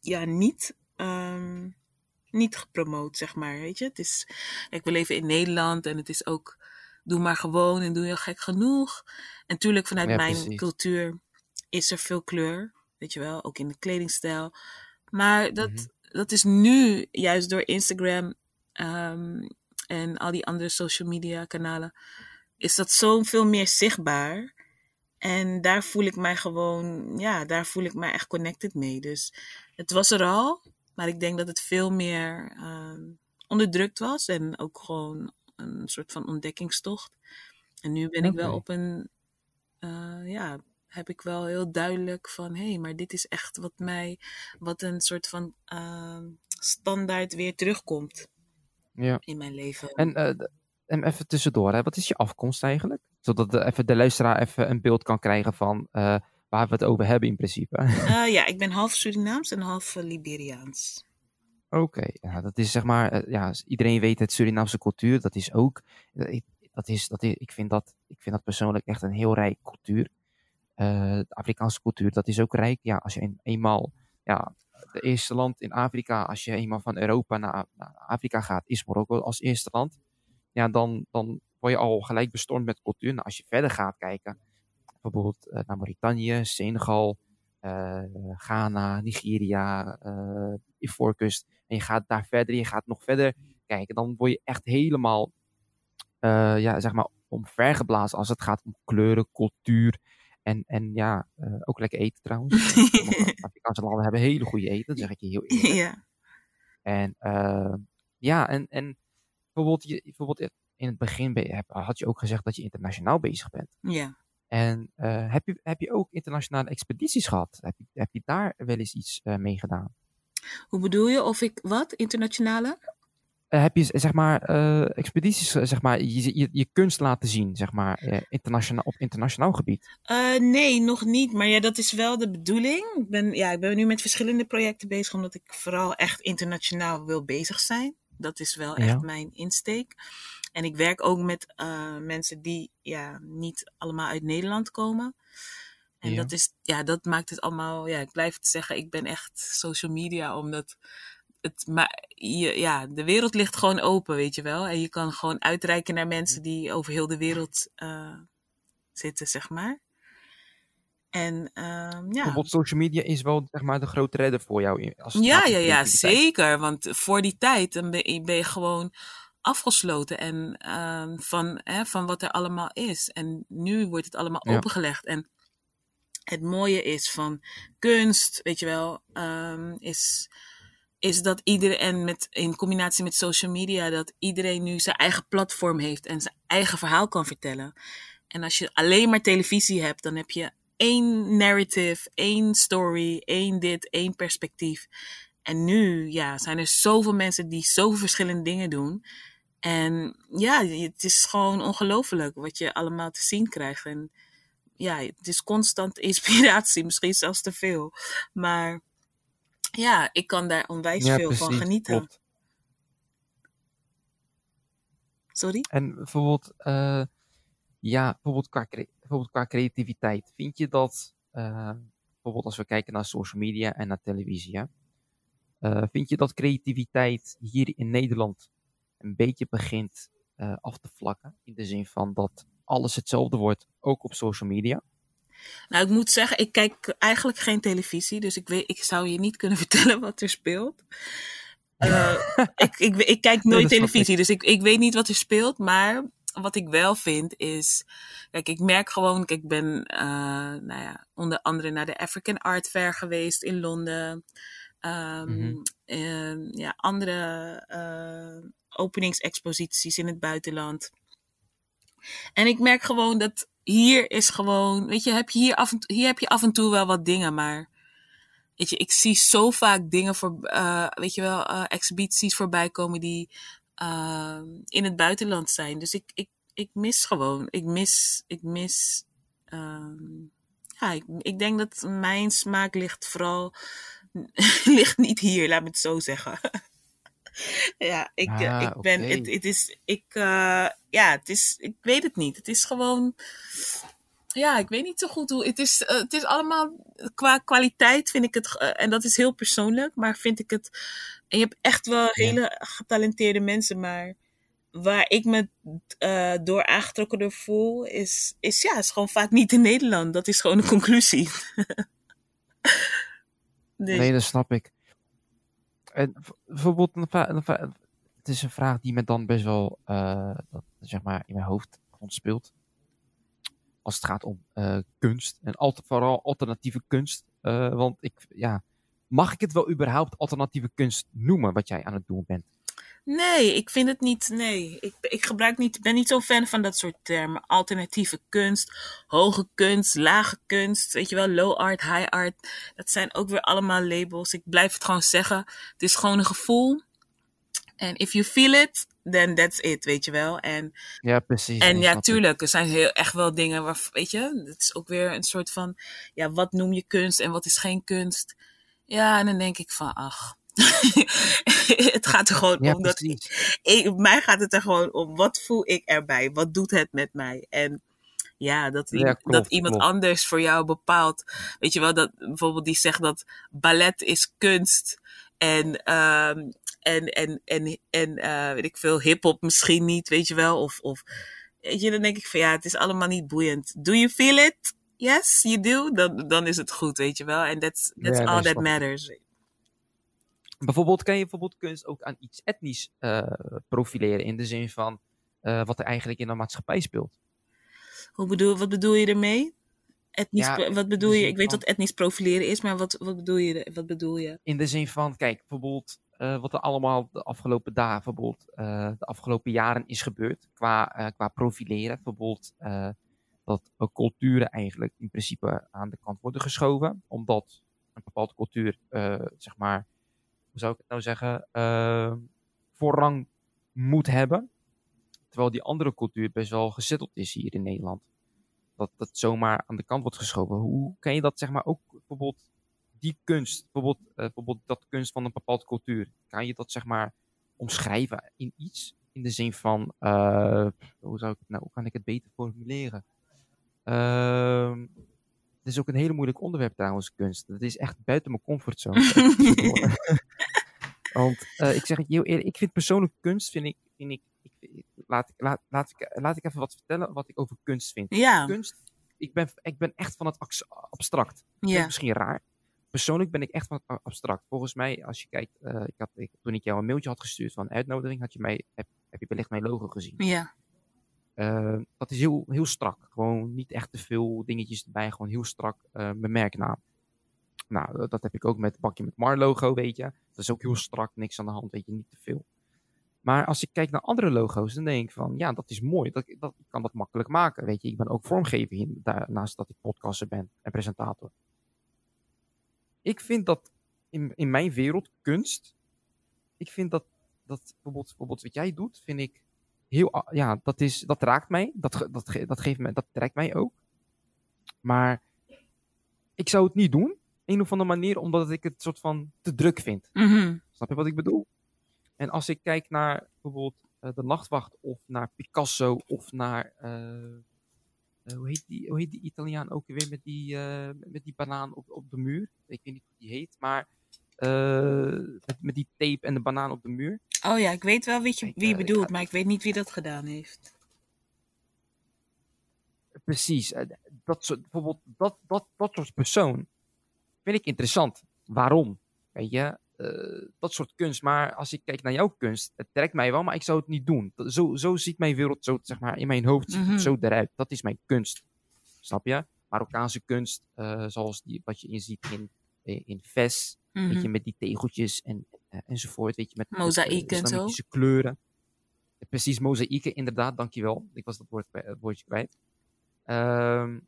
ja, niet, ehm, niet gepromoot, zeg maar. Weet je, het is, kijk, we leven in Nederland en het is ook, doe maar gewoon en doe je gek genoeg. En tuurlijk, vanuit Ja, mijn precies. cultuur is er veel kleur, weet je wel, ook in de kledingstijl. Maar dat, Mhm. dat is nu juist door Instagram ehm, en al die andere social media kanalen, is dat zo veel meer zichtbaar. En daar voel ik mij gewoon, ja, daar voel ik mij echt connected mee. Dus het was er al, maar ik denk dat het veel meer ehm, onderdrukt was en ook gewoon een soort van ontdekkingstocht. En nu ben ik wel op een, eh, ja, heb ik wel heel duidelijk van, hé, hey, maar dit is echt wat mij, wat een soort van ehm, standaard weer terugkomt Ja. in mijn leven. En, eh, en even tussendoor, hè, wat is je afkomst eigenlijk? Zodat de, even de luisteraar even een beeld kan krijgen van eh, waar we het over hebben in principe. (laughs) Eh, ja, ik ben half Surinaams en half Liberiaans. Oké, ja, dat is zeg maar, ja, iedereen weet het Surinaamse cultuur, dat is ook, dat is, dat is, ik, vind dat, ik vind dat persoonlijk echt een heel rijk cultuur. Eh, de Afrikaanse cultuur, dat is ook rijk. Ja, als je een, eenmaal, ja, de eerste land in Afrika, als je eenmaal van Europa naar, Afrika gaat, is Marokko als eerste land. Ja, dan, dan word je al gelijk bestormd met cultuur. Nou, als je verder gaat kijken, bijvoorbeeld eh, naar Mauritanië, Senegal, eh, Ghana, Nigeria, eh Ivoorkust. En je gaat daar verder, je gaat nog verder kijken. Dan word je echt helemaal, ja, zeg maar, omvergeblazen als het gaat om kleuren, cultuur. En, en ja, eh, ook lekker eten trouwens. (laughs) Sommige Afrikaanse landen hebben hele goede eten, dat zeg ik je heel eerlijk. ja. En eh, ja, en, en bijvoorbeeld, je, bijvoorbeeld in het begin je- had je ook gezegd dat je internationaal bezig bent. ja. En eh, heb, je, heb je ook internationale expedities gehad? Heb je, heb je daar wel eens iets eh, mee gedaan? Hoe bedoel je? Of ik wat? Internationale? Eh, heb je zeg maar eh, expedities, eh, zeg maar, je, je, je kunst laten zien, zeg maar, internationaal, op internationaal gebied? Nee, nog niet. Maar ja, dat is wel de bedoeling. Ik ben, ja, ik ben nu met verschillende projecten bezig, omdat ik vooral echt internationaal wil bezig zijn. Dat is wel echt Ja. mijn insteek. En ik werk ook met mensen die ja, niet allemaal uit Nederland komen. En Ja. dat, is, ja, dat maakt het allemaal, ja, ik blijf zeggen, ik ben echt social media, omdat het, maar je, ja, de wereld ligt gewoon open, weet je wel. En je kan gewoon uitreiken naar mensen die over heel de wereld eh, zitten, zeg maar. En ehm, ja. Bijvoorbeeld social media is wel zeg maar de grote redder voor jou. Als Ja, ja, ja, zeker. Want voor die tijd dan ben, je, ben je gewoon afgesloten en, ehm, van, hè, van wat er allemaal is. En nu wordt het allemaal Ja. opengelegd. En het mooie is van kunst, weet je wel, ehm, is, is dat iedereen, en met, in combinatie met social media, dat iedereen nu zijn eigen platform heeft en zijn eigen verhaal kan vertellen. En als je alleen maar televisie hebt, dan heb je één narrative, één story, één dit, één perspectief. En nu, ja, zijn er zoveel mensen die zoveel verschillende dingen doen. En ja, het is gewoon ongelooflijk wat je allemaal te zien krijgt. En ja, het is constant (laughs) inspiratie, misschien zelfs te veel. Maar ja, ik kan daar onwijs Ja, veel van genieten. klopt. Sorry? En bijvoorbeeld, eh, ja, bijvoorbeeld qua, bijvoorbeeld qua creativiteit. Vind je dat, eh, bijvoorbeeld als we kijken naar social media en naar televisie, hè, eh, vind je dat creativiteit hier in Nederland een beetje begint af te vlakken? In de zin van dat alles hetzelfde wordt, ook op social media? Nou, ik moet zeggen, ik kijk eigenlijk geen televisie, dus ik, weet, ik zou je niet kunnen (laughs) vertellen wat er speelt. Eh, (laughs) ik, ik, ik kijk nooit televisie, dus ik, ik weet niet wat er speelt. Maar wat ik wel vind is. Kijk, ik merk gewoon. Kijk, ik ben eh, nou ja, onder andere naar de African Art Fair geweest in Londen. Ehm, Mhm. ehm, ja, andere eh, openingsexposities in het buitenland. En ik merk gewoon dat hier is gewoon. Weet je, heb je hier, af en, hier heb je af en toe wel wat dingen, maar. Weet je, ik zie zo vaak dingen voor, eh, weet je wel, eh, exhibities voorbij komen die eh, in het buitenland zijn. Dus ik, ik, ik mis gewoon, ik mis, ik mis, ehm, ja, ik, ik denk dat mijn smaak ligt vooral, (laughs) ligt niet hier, laat me het zo zeggen. (laughs) ja, ik, eh, Ah, ik ben, het, het is, ik, eh, ja, het is, ik weet het niet. Het is gewoon, ja, ik weet niet zo goed hoe. Het is, eh, het is allemaal qua kwaliteit vind ik het, en dat is heel persoonlijk, maar vind ik het. En je hebt echt wel hele getalenteerde mensen, maar waar ik me door aangetrokken door voel, is, is ja, is gewoon vaak niet in Nederland. Dat is gewoon een conclusie. (laughs) Dus- Nee, dat snap ik. En het is een vraag die me dan best wel, eh, zeg maar, in mijn hoofd speelt. Als het gaat om eh, kunst en vooral alternatieve kunst. Eh, want ik, ja, mag ik het wel überhaupt alternatieve kunst noemen wat jij aan het doen bent? Nee, ik vind het niet. Nee, ik, ik gebruik niet, ben niet zo'n fan van dat soort termen. Alternatieve kunst, hoge kunst, lage kunst. Weet je wel, low art, high art. Dat zijn ook weer allemaal labels. Ik blijf het gewoon zeggen. Het is gewoon een gevoel. En if you feel it, then that's it, weet je wel. En, Ja, precies. en ja, tuurlijk, er zijn heel, echt wel dingen waar, weet je, het is ook weer een soort van, ja, wat noem je kunst en wat is geen kunst? Ja, en dan denk ik van, ach. (laughs) het gaat er gewoon Ja, om dat ik, mij gaat het er gewoon om. Wat voel ik erbij? Wat doet het met mij? En ja, dat, Ja, iemand- klopt, dat iemand klopt. anders voor jou bepaalt. Weet je wel, dat bijvoorbeeld die zegt dat ballet is kunst. En, ehm, en, en, en, en eh, weet ik veel, hip-hop misschien niet, weet je wel. Of, of weet je, dan denk ik van ja, het is allemaal niet boeiend. Do you feel it? Yes, you do. Dan, dan is het goed, weet je wel. En that's, that's Ja, all that matters. Bijvoorbeeld kan je bijvoorbeeld kunst ook aan iets etnisch eh, profileren. In de zin van eh, wat er eigenlijk in de maatschappij speelt. Hoe bedoel, wat bedoel je ermee? Etnisch, Ja, wat bedoel je? Ik weet wat etnisch profileren is, maar wat, wat, bedoel, je, wat bedoel je? In de zin van, kijk, bijvoorbeeld eh, wat er allemaal de afgelopen dagen, bijvoorbeeld de afgelopen jaren is gebeurd qua, qua profileren. Bijvoorbeeld dat culturen eigenlijk in principe aan de kant worden geschoven. Omdat een bepaalde cultuur, zeg maar, hoe zou ik het nou zeggen, eh, voorrang moet hebben. Terwijl die andere cultuur best wel gezetteld is hier in Nederland. Dat dat zomaar aan de kant wordt geschoven. Hoe kan je dat zeg maar ook bijvoorbeeld die kunst, bijvoorbeeld, eh, bijvoorbeeld dat kunst van een bepaalde cultuur, kan je dat zeg maar omschrijven in iets? In de zin van, eh, hoe zou ik nou, hoe kan ik het beter formuleren? Ehm, het is ook een hele moeilijk onderwerp trouwens, kunst. Het is echt buiten mijn comfortzone. (laughs) (laughs) Want eh, ik zeg het heel eerlijk, ik vind persoonlijk kunst, vind ik, vind ik, ik laat, ik- laat, laat, ik, laat ik even wat vertellen wat ik over kunst vind. Ja, Kunst, ik ben, ik ben echt van het abstract. Klinkt ja, misschien raar. Persoonlijk ben ik echt van het abstract. Volgens mij, als je kijkt, eh, ik had, ik, toen ik jou een mailtje had gestuurd van uitnodiging, had je mij, heb, heb je wellicht mijn logo gezien. ja, Eh, dat is heel, heel strak. Gewoon niet echt te veel dingetjes erbij. Gewoon heel strak eh, mijn merknaam. Nou, dat- dat heb ik ook met het bakje met Mar logo, weet je. Dat is ook heel strak, niks aan de hand, weet je, niet te veel. Maar als ik kijk naar andere logo's, dan denk ik van, ja, dat is mooi. Dat, dat, ik kan dat makkelijk maken, weet je. Ik ben ook vormgever hier, daarnaast dat ik podcaster ben en presentator. Ik vind dat in, in mijn wereld, kunst, ik vind dat, dat bijvoorbeeld, bijvoorbeeld wat jij doet, vind ik heel, ja, dat, is, dat raakt mij. Dat, dat, dat, geeft me, dat trekt mij ook. Maar ik zou het niet doen. Een of andere manier, omdat ik het soort van te druk vind. Mhm. Snap je wat ik bedoel? En als ik kijk naar bijvoorbeeld eh, De Nachtwacht of naar Picasso of naar. eh, eh, hoe, heet die, hoe heet die Italiaan ook weer met die, met die banaan op, op de muur? Ik weet niet hoe die heet, maar. Eh, met, met die tape en de banaan op de muur. Oh ja, ik weet wel wie je, wie je eh, bedoelt, ja. maar ik weet niet wie dat gedaan heeft. Precies. eh, Dat soort, bijvoorbeeld dat, dat, dat soort persoon vind ik interessant. Waarom? Weet je, dat soort kunst. Maar als ik kijk naar jouw kunst, het trekt mij wel, maar ik zou het niet doen. Dat- Zo, zo ziet mijn wereld, zo, zeg maar, in mijn hoofd ziet Mhm. het zo eruit. Dat is mijn kunst. Snap je? Marokkaanse kunst, zoals die, wat je inziet in, in, weet je, Mhm. met die tegeltjes en, eh, enzovoort. Weet je, met, eh, Mozaïeken en zo. kleuren. Precies, mozaïeken, inderdaad, dankjewel. Ik was dat woord, het woordje kwijt. Ehm,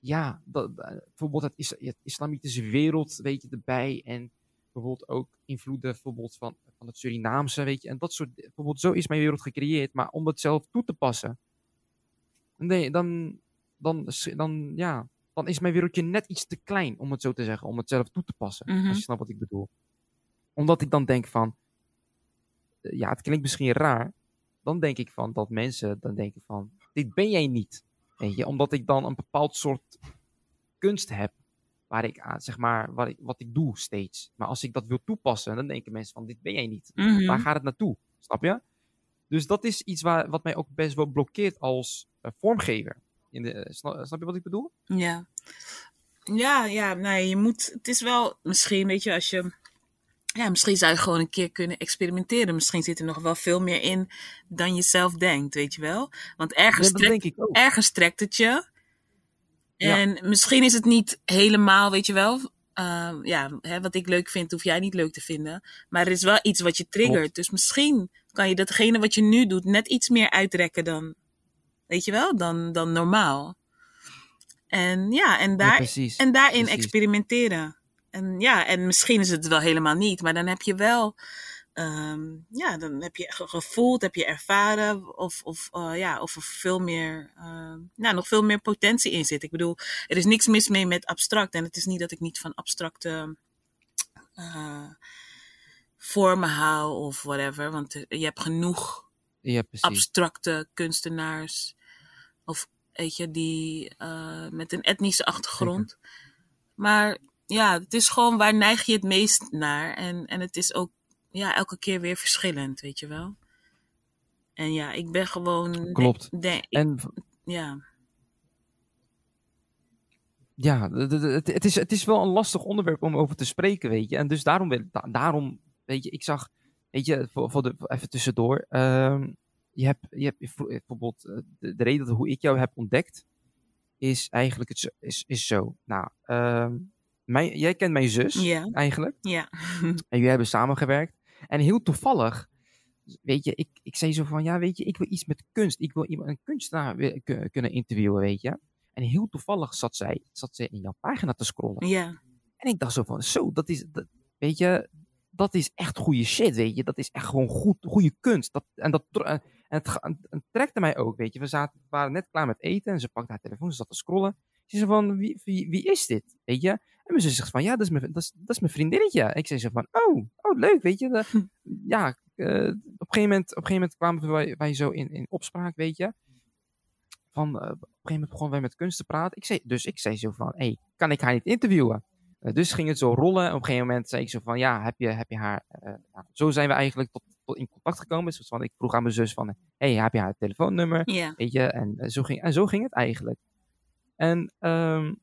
ja, dat, eh, bijvoorbeeld het, is, het islamitische wereld, weet je, erbij. En bijvoorbeeld ook invloeden bijvoorbeeld van, van het Surinaamse, weet je. En dat soort, bijvoorbeeld zo is mijn wereld gecreëerd. Maar om het zelf toe te passen, nee, dan, dan, dan, ja, dan is mijn wereldje net iets te klein, om het zo te zeggen. Om het zelf toe te passen, Mhm. als je snapt wat ik bedoel. Omdat ik dan denk van, eh, ja, het klinkt misschien raar. Dan denk ik van dat mensen dan denken van, dit ben jij niet. Weet je, omdat ik dan een bepaald soort kunst heb. Waar ik aan, zeg maar, wat ik, wat ik doe steeds. Maar als ik dat wil toepassen, dan denken mensen van, dit ben jij niet. Mhm. Waar gaat het naartoe? Snap je? Dus dat is iets waar, wat mij ook best wel blokkeert als eh, vormgever. In de, eh, snap, snap je wat ik bedoel? Ja. Ja, ja, nee, je moet, het is wel, misschien, weet je, als je, ja, misschien zou je gewoon een keer kunnen experimenteren. Misschien zit er nog wel veel meer in dan je zelf denkt, weet je wel. Want ergens, Ja, trekt, ergens trekt het je. Ja. En misschien is het niet helemaal, weet je wel, eh, ja, hè, wat ik leuk vind, hoef jij niet leuk te vinden. Maar er is wel iets wat je triggert. Klopt. Dus misschien kan je datgene wat je nu doet net iets meer uitrekken dan, weet je wel, dan, dan normaal. En ja, en daar, en daarin precies. experimenteren. En ja, en misschien is het wel helemaal niet, maar dan heb je wel, ehm, ja, dan heb je ge- gevoeld, heb je ervaren, of, of, eh, ja, of er veel meer, ehm, nou, nog veel meer potentie in zit. Ik bedoel, er is niks mis mee met abstract. En het is niet dat ik niet van abstracte eh, vormen hou of whatever, want er- je hebt genoeg Ja, abstracte kunstenaars. Of weet je, die eh, met een etnische achtergrond. Maar ja, het is gewoon waar neig je het meest naar. En, en het is ook ja, elke keer weer verschillend, weet je wel. En ja, ik ben gewoon. Klopt. ik- En ja. ja, het, het, is, het is wel een lastig onderwerp om over te spreken, weet je. En dus daarom, daarom weet je, ik zag, weet je, voor, voor de, even tussendoor. ehm, je hebt, je hebt vro- bijvoorbeeld, eh, de, de reden dat hoe ik jou heb ontdekt, is eigenlijk het, zo- is, is zo. Nou, ehm, mijn, jij kent mijn zus, eigenlijk. Ja. (laughs) En jullie hebben samengewerkt. En heel toevallig, weet je, ik, ik zei zo van, ja, weet je, ik wil iets met kunst. Ik wil iemand, een kunstenaar kunnen interviewen, weet je. En heel toevallig zat zij, zat zij in jouw pagina te scrollen. Ja. En ik dacht zo van, zo, dat is, dat, weet je, dat is echt goede shit, weet je. Dat is echt gewoon goed, goede kunst. Dat, en, dat, tro- en, het, het trekte mij ook, weet je. We zaten, waren net klaar met eten en ze pakte haar telefoon, ze zat te scrollen. Ze zei van, wie, wie, wie is dit, weet je? En mijn zus zegt van, ja, dat is mijn, dat is, dat is mijn vriendinnetje. Ik zei zo van, oh, oh leuk, weet je. De- ja, eh, op, een gegeven moment, op een gegeven moment kwamen wij, wij zo in, in opspraak, weet je. Van, eh, op een gegeven moment begonnen wij met kunst te praten. Ik zei, dus ik zei zo van, hey, kan ik haar niet interviewen? Eh, dus ging het zo rollen. Op een gegeven moment zei ik zo van, ja, heb je, heb je haar... nou, zo zijn we eigenlijk tot in contact gekomen. Dus van, ik vroeg aan mijn zus van, hey, heb je haar telefoonnummer? Weet je, en, eh, zo ging, en zo ging het eigenlijk. En ehm,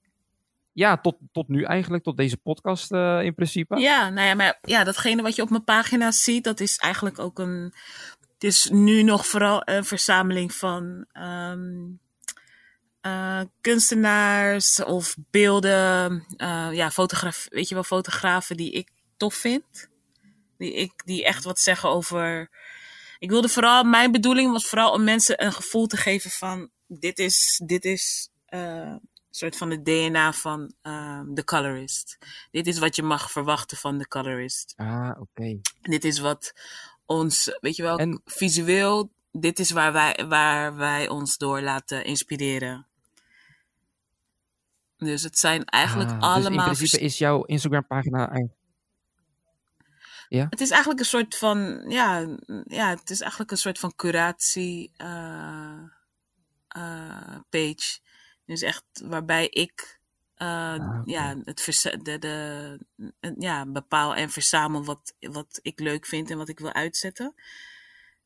ja, tot, tot nu eigenlijk, tot deze podcast eh, in principe. Ja, nou ja, maar ja, datgene wat je op mijn pagina ziet, dat is eigenlijk ook een. Het is nu nog vooral een verzameling van ehm, eh, kunstenaars of beelden, ja, fotograaf, weet je wel, fotografen die ik tof vind. Die, ik, die echt wat zeggen over. Ik wilde vooral, mijn bedoeling was vooral om mensen een gevoel te geven van: dit is, dit is eh, een soort van het DNA van ehm The Colorist. Dit is wat je mag verwachten van The Colorist. Ah, oké. Dit is wat ons, weet je wel, En- visueel, dit is waar wij, waar wij ons door laten inspireren. Dus het zijn eigenlijk Ah, allemaal. dus in principe is jouw Instagram pagina eigenlijk... Het is eigenlijk een soort van. Ja, ja het is eigenlijk een soort van curatie. eh, eh, page. Dus echt waarbij ik. eh, Ah, ja, het de, de, ja, bepaal en verzamel wat, wat ik leuk vind en wat ik wil uitzetten.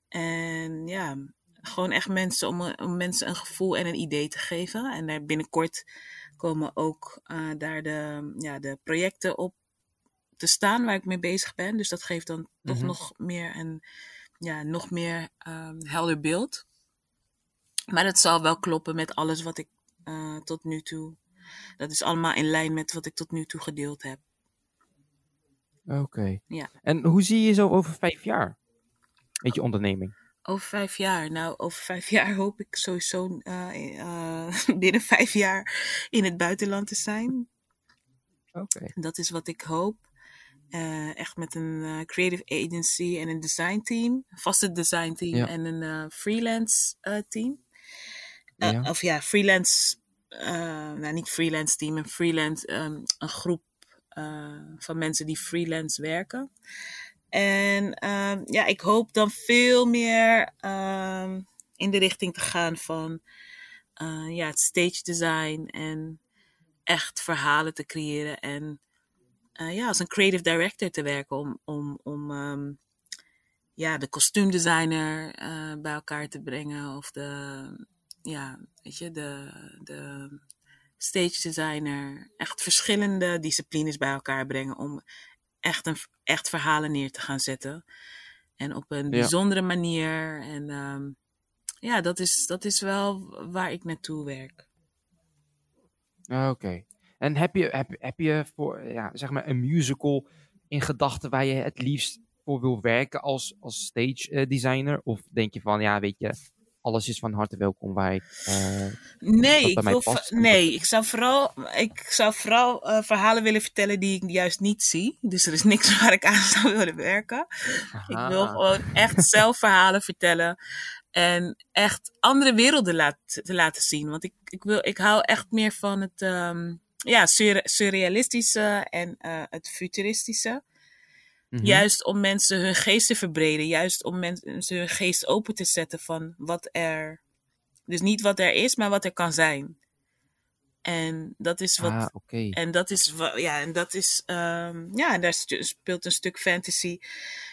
En ja, gewoon echt mensen om, om mensen een gevoel en een idee te geven. En daar binnenkort komen ook daar de, ja, de projecten op te staan waar ik mee bezig ben. Dus dat geeft dan toch Mhm. nog meer een ja, nog meer ehm, helder beeld. Maar het zal wel kloppen met alles wat ik eh, tot nu toe. Dat is allemaal in lijn met wat ik tot nu toe gedeeld heb. Oké. Ja. En hoe zie je je zo over vijf jaar? Met je onderneming? Over vijf jaar. Nou, over vijf jaar (laughs) hoop ik sowieso eh, eh, (laughs) binnen vijf jaar in het buitenland te zijn. Oké. Dat is wat ik hoop. Eh, echt met een eh, creative agency en een design team. Een vaste design team Ja. en een eh, freelance team. Ja. Of ja, freelance. nou, niet freelance team, een freelance. ehm, een groep van mensen die freelance werken. En ehm, ja, ik hoop dan veel meer ehm, in de richting te gaan van ja, het stage design en echt verhalen te creëren. En eh, ja, als een creative director te werken om, om, om ehm, ja, de kostuumdesigner eh, bij elkaar te brengen. Of de, ja, weet je, de, de stage designer. Echt verschillende disciplines bij elkaar brengen om echt, een, echt verhalen neer te gaan zetten. En op een Ja. bijzondere manier. En ehm, ja, dat is, dat is wel waar ik naartoe werk. Ah, Oké. En heb je, heb, heb je voor, ja, zeg maar, een musical in gedachten waar je het liefst voor wil werken als, als stage eh, designer? Of denk je van, ja, weet je, alles is van harte welkom waar ik... eh, Nee, ik wil nee ik zou vooral, ik zou vooral eh, verhalen willen vertellen die ik juist niet zie. Dus er is niks (laughs) waar ik aan zou willen werken. Ik wil gewoon echt zelf verhalen vertellen. En echt andere werelden laat, te laten zien. Want ik, ik, wil, ik hou echt meer van het ehm, ja, sur- surrealistische en eh, het futuristische. Mhm. Juist om mensen hun geest te verbreden. Juist om mensen hun geest open te zetten van wat er. Dus niet wat er is, maar wat er kan zijn. En dat is wat. Ah. En dat is, ja, en dat is, ehm, ja, en daar speelt een stuk fantasy.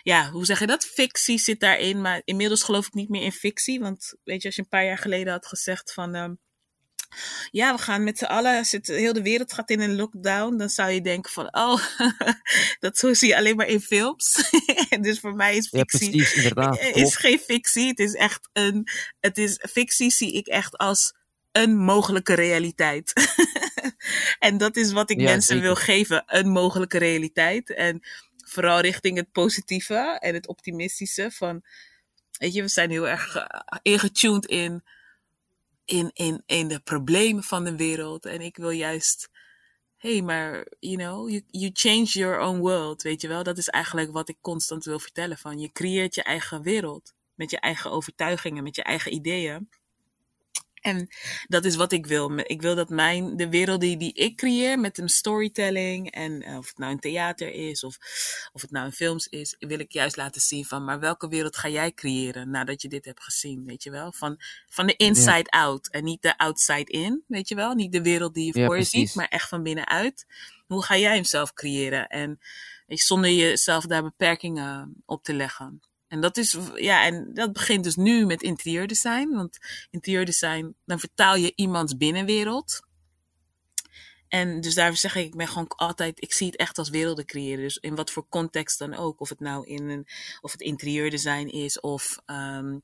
Ja, hoe zeg je dat? Fictie zit daarin, maar inmiddels geloof ik niet meer in fictie. Want weet je, als je een paar jaar geleden had gezegd van, ehm, ja, we gaan met z'n allen, zit, heel de wereld gaat in een lockdown, dan zou je denken van, oh, (laughs) dat zo zie je alleen maar in films. (laughs) dus voor mij is Ja, fictie precies, inderdaad. is Klopt. geen fictie. Het is echt een. Het is, fictie zie ik echt als een mogelijke realiteit. (laughs) en dat is wat ik Ja, mensen zeker. wil geven: een mogelijke realiteit. En vooral richting het positieve en het optimistische. Van, weet je, we zijn heel erg eh, ingetuned in, in, in, in de problemen van de wereld. En ik wil juist. Hey, maar, you know, you, you change your own world, weet je wel? Dat is eigenlijk wat ik constant wil vertellen. Van, je creëert je eigen wereld. Met je eigen overtuigingen, met je eigen ideeën. En dat is wat ik wil. Ik wil dat mijn, de wereld die, die ik creëer met een storytelling, en eh, of het nou een theater is, of, of het nou een films is, wil ik juist laten zien van, maar welke wereld ga jij creëren nadat je dit hebt gezien, weet je wel? Van, van de inside out en niet de outside in, weet je wel? Niet de wereld die je Ja, voor je precies. ziet, maar echt van binnenuit. Hoe ga jij hem zelf creëren? En je, zonder jezelf daar beperkingen op te leggen. En dat is, ja, en dat begint dus nu met interieurdesign. Want interieurdesign, dan vertaal je iemands binnenwereld. En dus daar zeg ik, ik ben gewoon altijd, ik zie het echt als werelden creëren. Dus in wat voor context dan ook. Of het nou in een, of het interieurdesign is, of, ehm,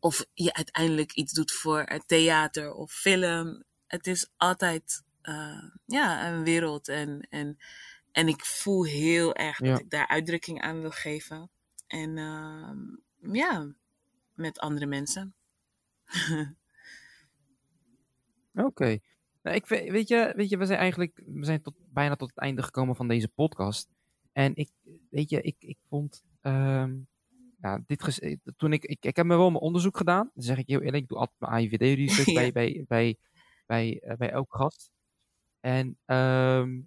of je uiteindelijk iets doet voor het theater of film. Het is altijd, uh, ja, een wereld. En, en, en ik voel heel erg Ja. dat ik daar uitdrukking aan wil geven. En ehm, ja, met andere mensen. (laughs) Oké. Nou, ik, weet, je, weet je, we zijn eigenlijk we zijn tot, bijna tot het einde gekomen van deze podcast. En ik, weet je, ik, ik vond, ehm, ja, dit eh, toen ik, ik, ik heb me wel mijn onderzoek gedaan. Dan zeg ik heel eerlijk, ik doe altijd mijn AIVD-research (laughs) Ja. bij, bij, bij, bij, eh, bij elke gast. En ehm,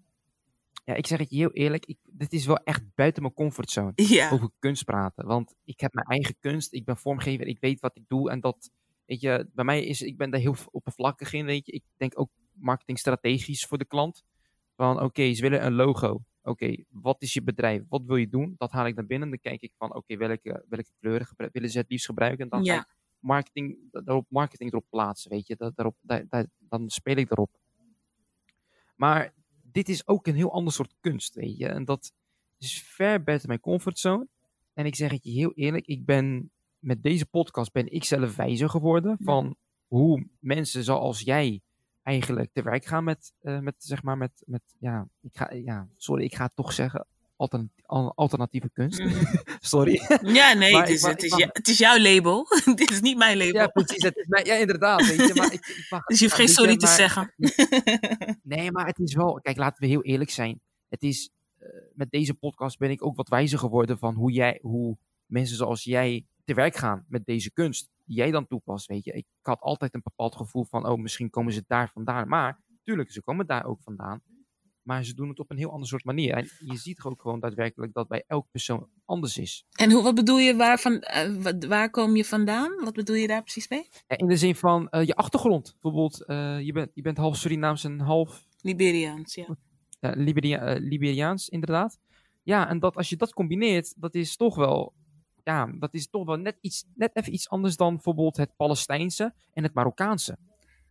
ja, ik zeg het je heel eerlijk, ik, dit is wel echt buiten mijn comfortzone. Ja. Over kunst praten. Want ik heb mijn eigen kunst, ik ben vormgever, ik weet wat ik doe. En dat, weet je, bij mij is, ik ben daar heel oppervlakkig in, weet je. Ik denk ook marketingstrategisch voor de klant. Van oké, ze willen een logo. Oké, wat is je bedrijf? Wat wil je doen? Dat haal ik naar binnen. Dan kijk ik van oké, welke, welke kleuren willen ze het liefst gebruiken? En dan ga Ja. ik marketing, daarop marketing erop plaatsen, weet je. Dat, daarop, daar, daar- dan speel ik erop. Maar dit is ook een heel ander soort kunst, weet je. En dat is ver buiten mijn comfortzone. En ik zeg het je heel eerlijk, ik ben met deze podcast ben ik zelf wijzer geworden Ja. van hoe mensen zoals jij eigenlijk te werk gaan met, eh, met zeg maar, met, met ja, ik ga, ja, sorry, ik ga het toch zeggen, alternati- al- alternatieve kunst. (laughs) Sorry. Ja, nee, het is, mag- het, is mag- jou- het is jouw label. (laughs) Dit is niet mijn label. ja, precies. Het is ja, inderdaad, weet je. Maar ik, ik mag, dus je hoeft ja, geen sorry te maar- zeggen. (laughs) Nee, maar het is wel, kijk, laten we heel eerlijk zijn. Het is, eh, met deze podcast ben ik ook wat wijzer geworden van hoe jij, hoe mensen zoals jij te werk gaan met deze kunst. Die jij dan toepast, weet je. Ik had altijd een bepaald gevoel van, oh, misschien komen ze daar vandaan. Maar, tuurlijk, ze komen daar ook vandaan. Maar ze doen het op een heel ander soort manier. En je ziet toch ook gewoon daadwerkelijk dat bij elk persoon anders is. En hoe, wat bedoel je, waar, van, eh, wat- waar kom je vandaan? Wat bedoel je daar precies mee? In de zin van eh, je achtergrond. Bijvoorbeeld, eh, je, bent, je bent half Surinaams en half Liberiaans, ja. Ja, Liberia- Liberiaans, inderdaad. Ja, en dat als je dat combineert, dat is toch wel, ja, dat is toch wel net, iets, net even iets anders dan bijvoorbeeld het Palestijnse en het Marokkaanse.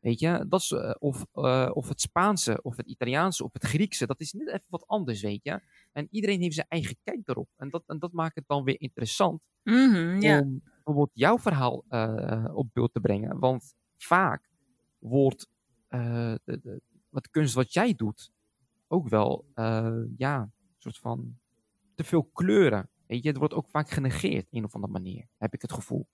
Weet je, dat is, eh, of, eh, of het Spaanse, of het Italiaanse, of het Griekse, dat is net even wat anders, weet je. En iedereen heeft zijn eigen kijk daarop. En dat, en dat maakt het dan weer interessant Mhm, om bijvoorbeeld jouw verhaal eh, op beeld te brengen. Want vaak wordt de, de, wat kunst wat jij doet ook wel, ja, een soort van te veel kleuren. Weet je, het wordt ook vaak genegeerd, een of andere manier, heb ik het gevoel.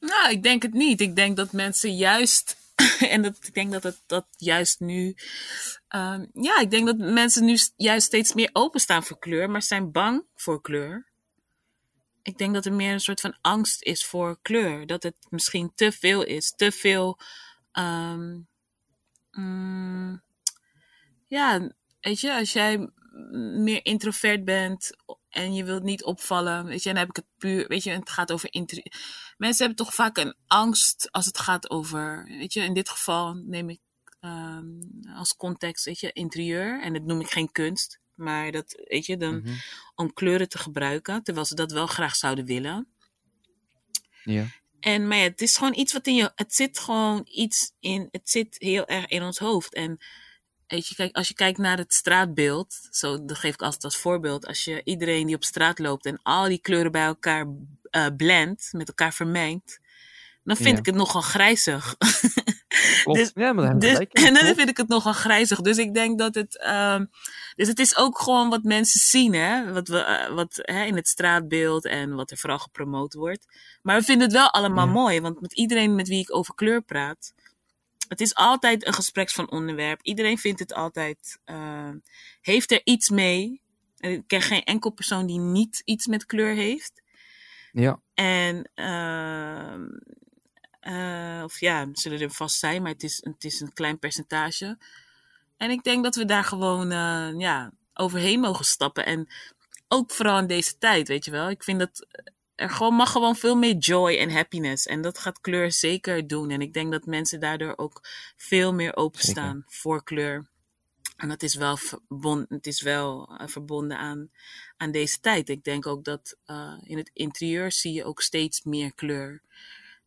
Nou, ik denk het niet. Ik denk dat mensen juist. (laughs) En dat, ik denk dat het dat juist nu. ehm, ja, ik denk dat mensen nu juist steeds meer openstaan voor kleur, maar zijn bang voor kleur. Ik denk dat er meer een soort van angst is voor kleur. Dat het misschien te veel is. Te veel. ehm, mm, ja, weet je, als jij meer introvert bent en je wilt niet opvallen, weet je, dan heb ik het puur, weet je, het gaat over Mensen hebben toch vaak een angst als het gaat over, weet je, in dit geval neem ik ehm, als context, weet je, interieur en dat noem ik geen kunst, maar dat, weet je, dan Mhm. om kleuren te gebruiken, terwijl ze dat wel graag zouden willen. Ja. En maar ja, het is gewoon iets wat in je. Het zit gewoon iets in. Het zit heel erg in ons hoofd. En weet je, kijk, als je kijkt naar het straatbeeld. Zo, dat geef ik altijd als voorbeeld. Als je iedereen die op straat loopt en al die kleuren bij elkaar eh blendt, met elkaar vermengt. Dan vind Ja. ik het nogal grijzig. (laughs) Dus- ja, maar je Dus, (laughs) en dan vind ik het nogal grijzig. Dus ik denk dat het. ehm, dus het is ook gewoon wat mensen zien, hè? Wat, we, eh, wat hè, in het straatbeeld en wat er vooral gepromoot wordt. Maar we vinden het wel allemaal Ja. mooi, want met iedereen met wie ik over kleur praat. Het is altijd een gespreks van onderwerp. Iedereen vindt het altijd. eh, heeft er iets mee? Ik ken geen enkel persoon die niet iets met kleur heeft. Ja, En, ehm, eh, of ja, zullen er vast zijn, maar het is, het is een klein percentage. En ik denk dat we daar gewoon eh, ja, overheen mogen stappen. En ook vooral in deze tijd, weet je wel. Ik vind dat er gewoon mag gewoon veel meer joy en happiness. En dat gaat kleur zeker doen. En ik denk dat mensen daardoor ook veel meer openstaan voor kleur. En dat is wel, verbond, het is wel eh, verbonden aan, aan deze tijd. Ik denk ook dat eh, in het interieur zie je ook steeds meer kleur.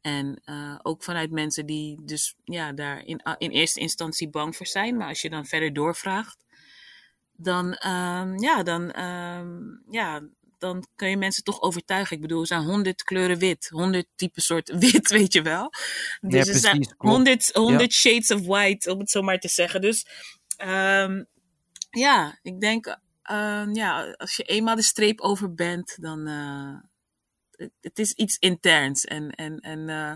En eh, ook vanuit mensen die dus ja, daar in, in eerste instantie bang voor zijn. Maar als je dan verder doorvraagt, dan, ehm, ja, dan, ehm, ja, dan kun je mensen toch overtuigen. Ik bedoel, er zijn honderd kleuren wit, honderd typen soort (laughs) wit, weet je wel. Dus Ja, er zijn precies, honderd, honderd shades of white, om het zo maar te zeggen. Dus ehm, ja, ik denk, ehm, ja, als je eenmaal de streep over bent, dan eh, het, het is iets interns. En, en, en, eh,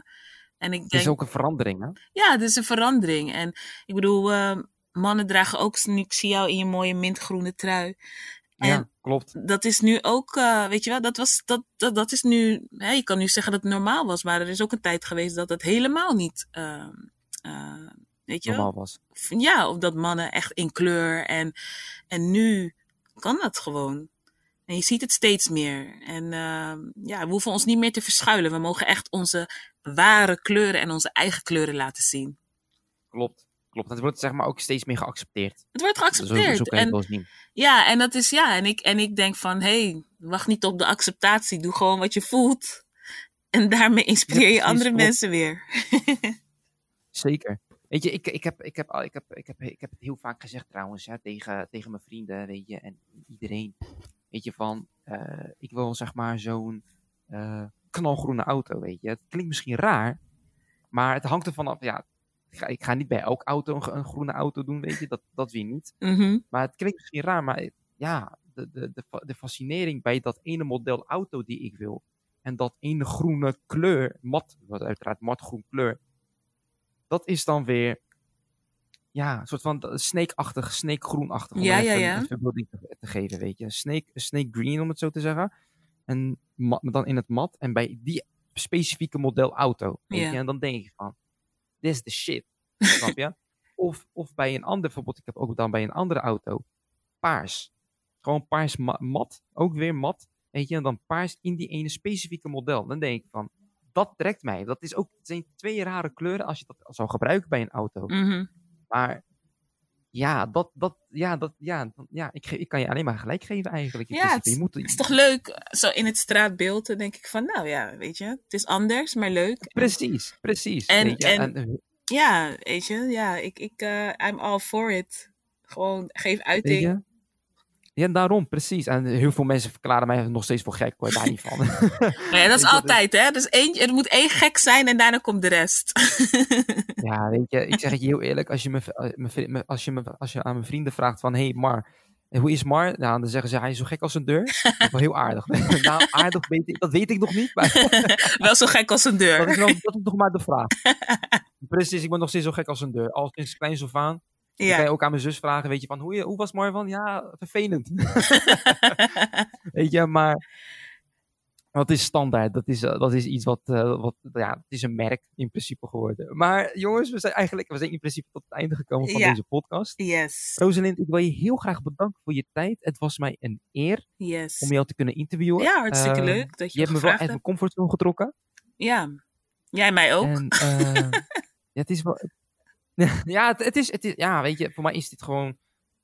en ik het denk, is ook een verandering, hè? ja, het is een verandering. En ik bedoel, eh, mannen dragen ook, ik zie jou in je mooie mintgroene trui. En Ja, klopt. dat is nu ook, eh, weet je wel, dat, was, dat, dat, dat is nu, hè, je kan nu zeggen dat het normaal was, maar er is ook een tijd geweest dat het helemaal niet, ehm, Weet je? normaal was. Ja, of dat mannen echt in kleur. En, en nu kan dat gewoon. En je ziet het steeds meer. En uh, ja, we hoeven ons niet meer te verschuilen. We mogen echt onze ware kleuren en onze eigen kleuren laten zien. Klopt. Klopt. Het wordt zeg maar ook steeds meer geaccepteerd. Het wordt geaccepteerd. Zo, zo eens zien. Ja, en dat is ja. En ik, en ik denk van, hé, hey, wacht niet op de acceptatie. Doe gewoon wat je voelt. En daarmee inspireer je Ja, precies, andere klopt. mensen weer. (laughs) Zeker. Weet je, ik, ik, heb, ik, heb, ik, heb, ik, heb, ik heb het heel vaak gezegd trouwens, hè, tegen, tegen mijn vrienden, weet je, en iedereen. Weet je, van, eh, ik wil zeg maar zo'n eh, knalgroene auto, weet je. Het klinkt misschien raar, maar het hangt ervan af, ja, ik ga, ik ga niet bij elke auto een, een groene auto doen, weet je, dat, dat weer niet. Mhm. Maar het klinkt misschien raar, maar ja, de, de, de, de fascinering bij dat ene model auto die ik wil. En dat ene groene kleur, mat, wat uiteraard matgroen kleur. Dat is dan weer, ja, een soort van snake-achtig, snake-groenachtig. Om Ja, ja, ja. even een beelding te, te geven, weet je. Snake, snake green, om het zo te zeggen. En dan in het mat. En bij die specifieke model auto. Weet Ja. je? En dan denk ik van, this is the shit. (laughs) Snap je? Of, of bij een ander, bijvoorbeeld, ik heb ook dan bij een andere auto, paars. Gewoon paars ma- mat, ook weer mat. Weet je, en dan paars in die ene specifieke model. Dan denk ik van, dat trekt mij. Dat is ook, het zijn twee rare kleuren als je dat zou gebruiken bij een auto. Mhm. Maar ja, dat, dat, ja, dat, ja, ja ik, ik kan je alleen maar gelijk geven eigenlijk. Ja, het je moet, Het is toch leuk, zo in het straatbeeld, dan denk ik van, nou ja, weet je, het is anders, maar leuk. Precies, precies. En- weet je, en- eh, Ja, weet je, ja, ik, ik, eh, I'm all for it. Gewoon, geef uiting. Ja, daarom, precies. En heel veel mensen verklaren mij nog steeds voor gek, hoor, daar niet van. (laughs) Ja, dat is (laughs) altijd, hè. Dus één, er moet één gek zijn en daarna komt de rest. (laughs) Ja, weet je, ik zeg het je heel eerlijk. Als je, me, eh, me- als je, me, als je aan mijn vrienden vraagt van... Hey Mar, eh, hoe is Mar? Nou, dan zeggen ze, hij is zo gek als een deur. Dat is wel heel aardig. nou, aardig weet ik, dat weet ik nog niet. Maar Wel zo gek als een dat deur. is, nog, dat is nog maar de vraag. Precies, ik ben nog steeds zo gek als een deur. Al sinds kleins af aan. Dan kan Ja. je ook aan mijn zus vragen, weet je, van hoe, je, hoe was Mar van? Ja, vervelend. (laughs) weet je, maar... Wat is standaard? Dat is, eh, dat is iets wat, eh, wat... Ja, het is een merk in principe geworden. Maar jongens, we zijn eigenlijk... We zijn in principe tot het einde gekomen van Ja. deze podcast. Yes, Rosalind, ik wil je heel graag bedanken voor je tijd. Het was mij een eer yes. om jou te kunnen interviewen. Ja, hartstikke Eh, leuk dat je, Je hebt me wel uit mijn comfortzone getrokken. Ja, jij mij ook. En, eh, (laughs) ja, het is wel... (laughs) ja, het, het is, het is... Ja, weet je, voor mij is dit gewoon...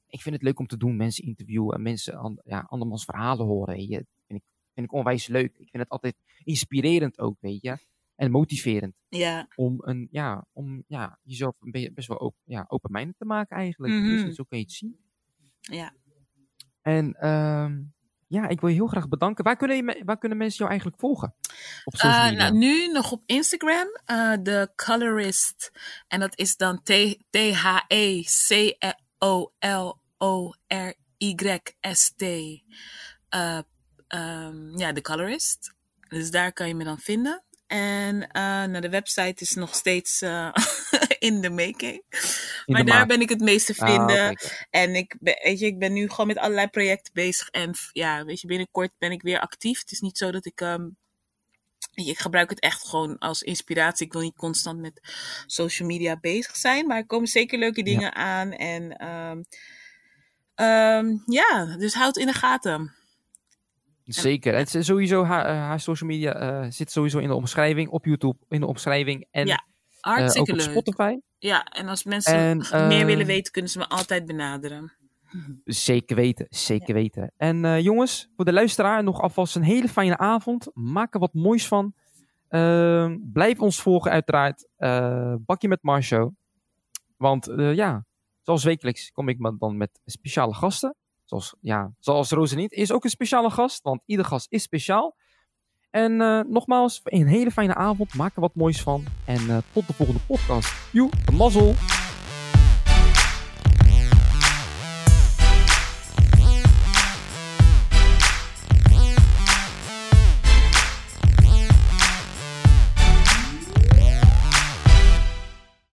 Ik vind het leuk om te doen, mensen interviewen en mensen an, ja, andermans verhalen horen. Weet je. Dat vind ik, vind ik onwijs leuk. Ik vind het altijd inspirerend ook, weet je. En motiverend Ja, om, een, ja, om ja, jezelf een beetje best wel open, ja, open-minded te maken eigenlijk. Mhm. Dus zo kun je het zien. ja. En ehm, ja, ik wil je heel graag bedanken. Waar kunnen, je, waar kunnen mensen jou eigenlijk volgen? Op social Eh, nou, nu nog op Instagram, eh de Colorist. En dat is dan T- T-H-E-C-O-L-O-R-Y-S-T. Eh, ehm, ja, de Colorist. Dus daar kan je me dan vinden. En nou, de website is nog steeds (laughs) in de making. In maar daar maak. ben ik het meest te Ah, vinden. En ik ben, weet je, ik ben nu gewoon met allerlei projecten bezig. En ja, weet je, binnenkort ben ik weer actief. Het is niet zo dat ik. ehm, ik gebruik het echt gewoon als inspiratie. Ik wil niet constant met social media bezig zijn. Maar er komen zeker leuke dingen aan. En ehm, ehm, ja, dus houd in de gaten. Zeker. Het is sowieso, haar, eh, haar social media eh, zit sowieso in de omschrijving. Op YouTube in de omschrijving. En Ja, Hartstikke ook op leuk. Spotify. Ja, en als mensen En, meer eh, willen weten, kunnen ze me altijd benaderen. Zeker weten, zeker weten. En eh, jongens, voor de luisteraar nog alvast een hele fijne avond. Maak er wat moois van. Ehm, blijf ons volgen uiteraard. Eh, Bakje met Marsho. Want eh, ja, zoals wekelijks kom ik dan met speciale gasten. Zoals, ja, zoals Rosalind is ook een speciale gast, want ieder gast is speciaal. En eh, nogmaals, een hele fijne avond. Maak er wat moois van. En eh, tot de volgende podcast. Joe, mazzel.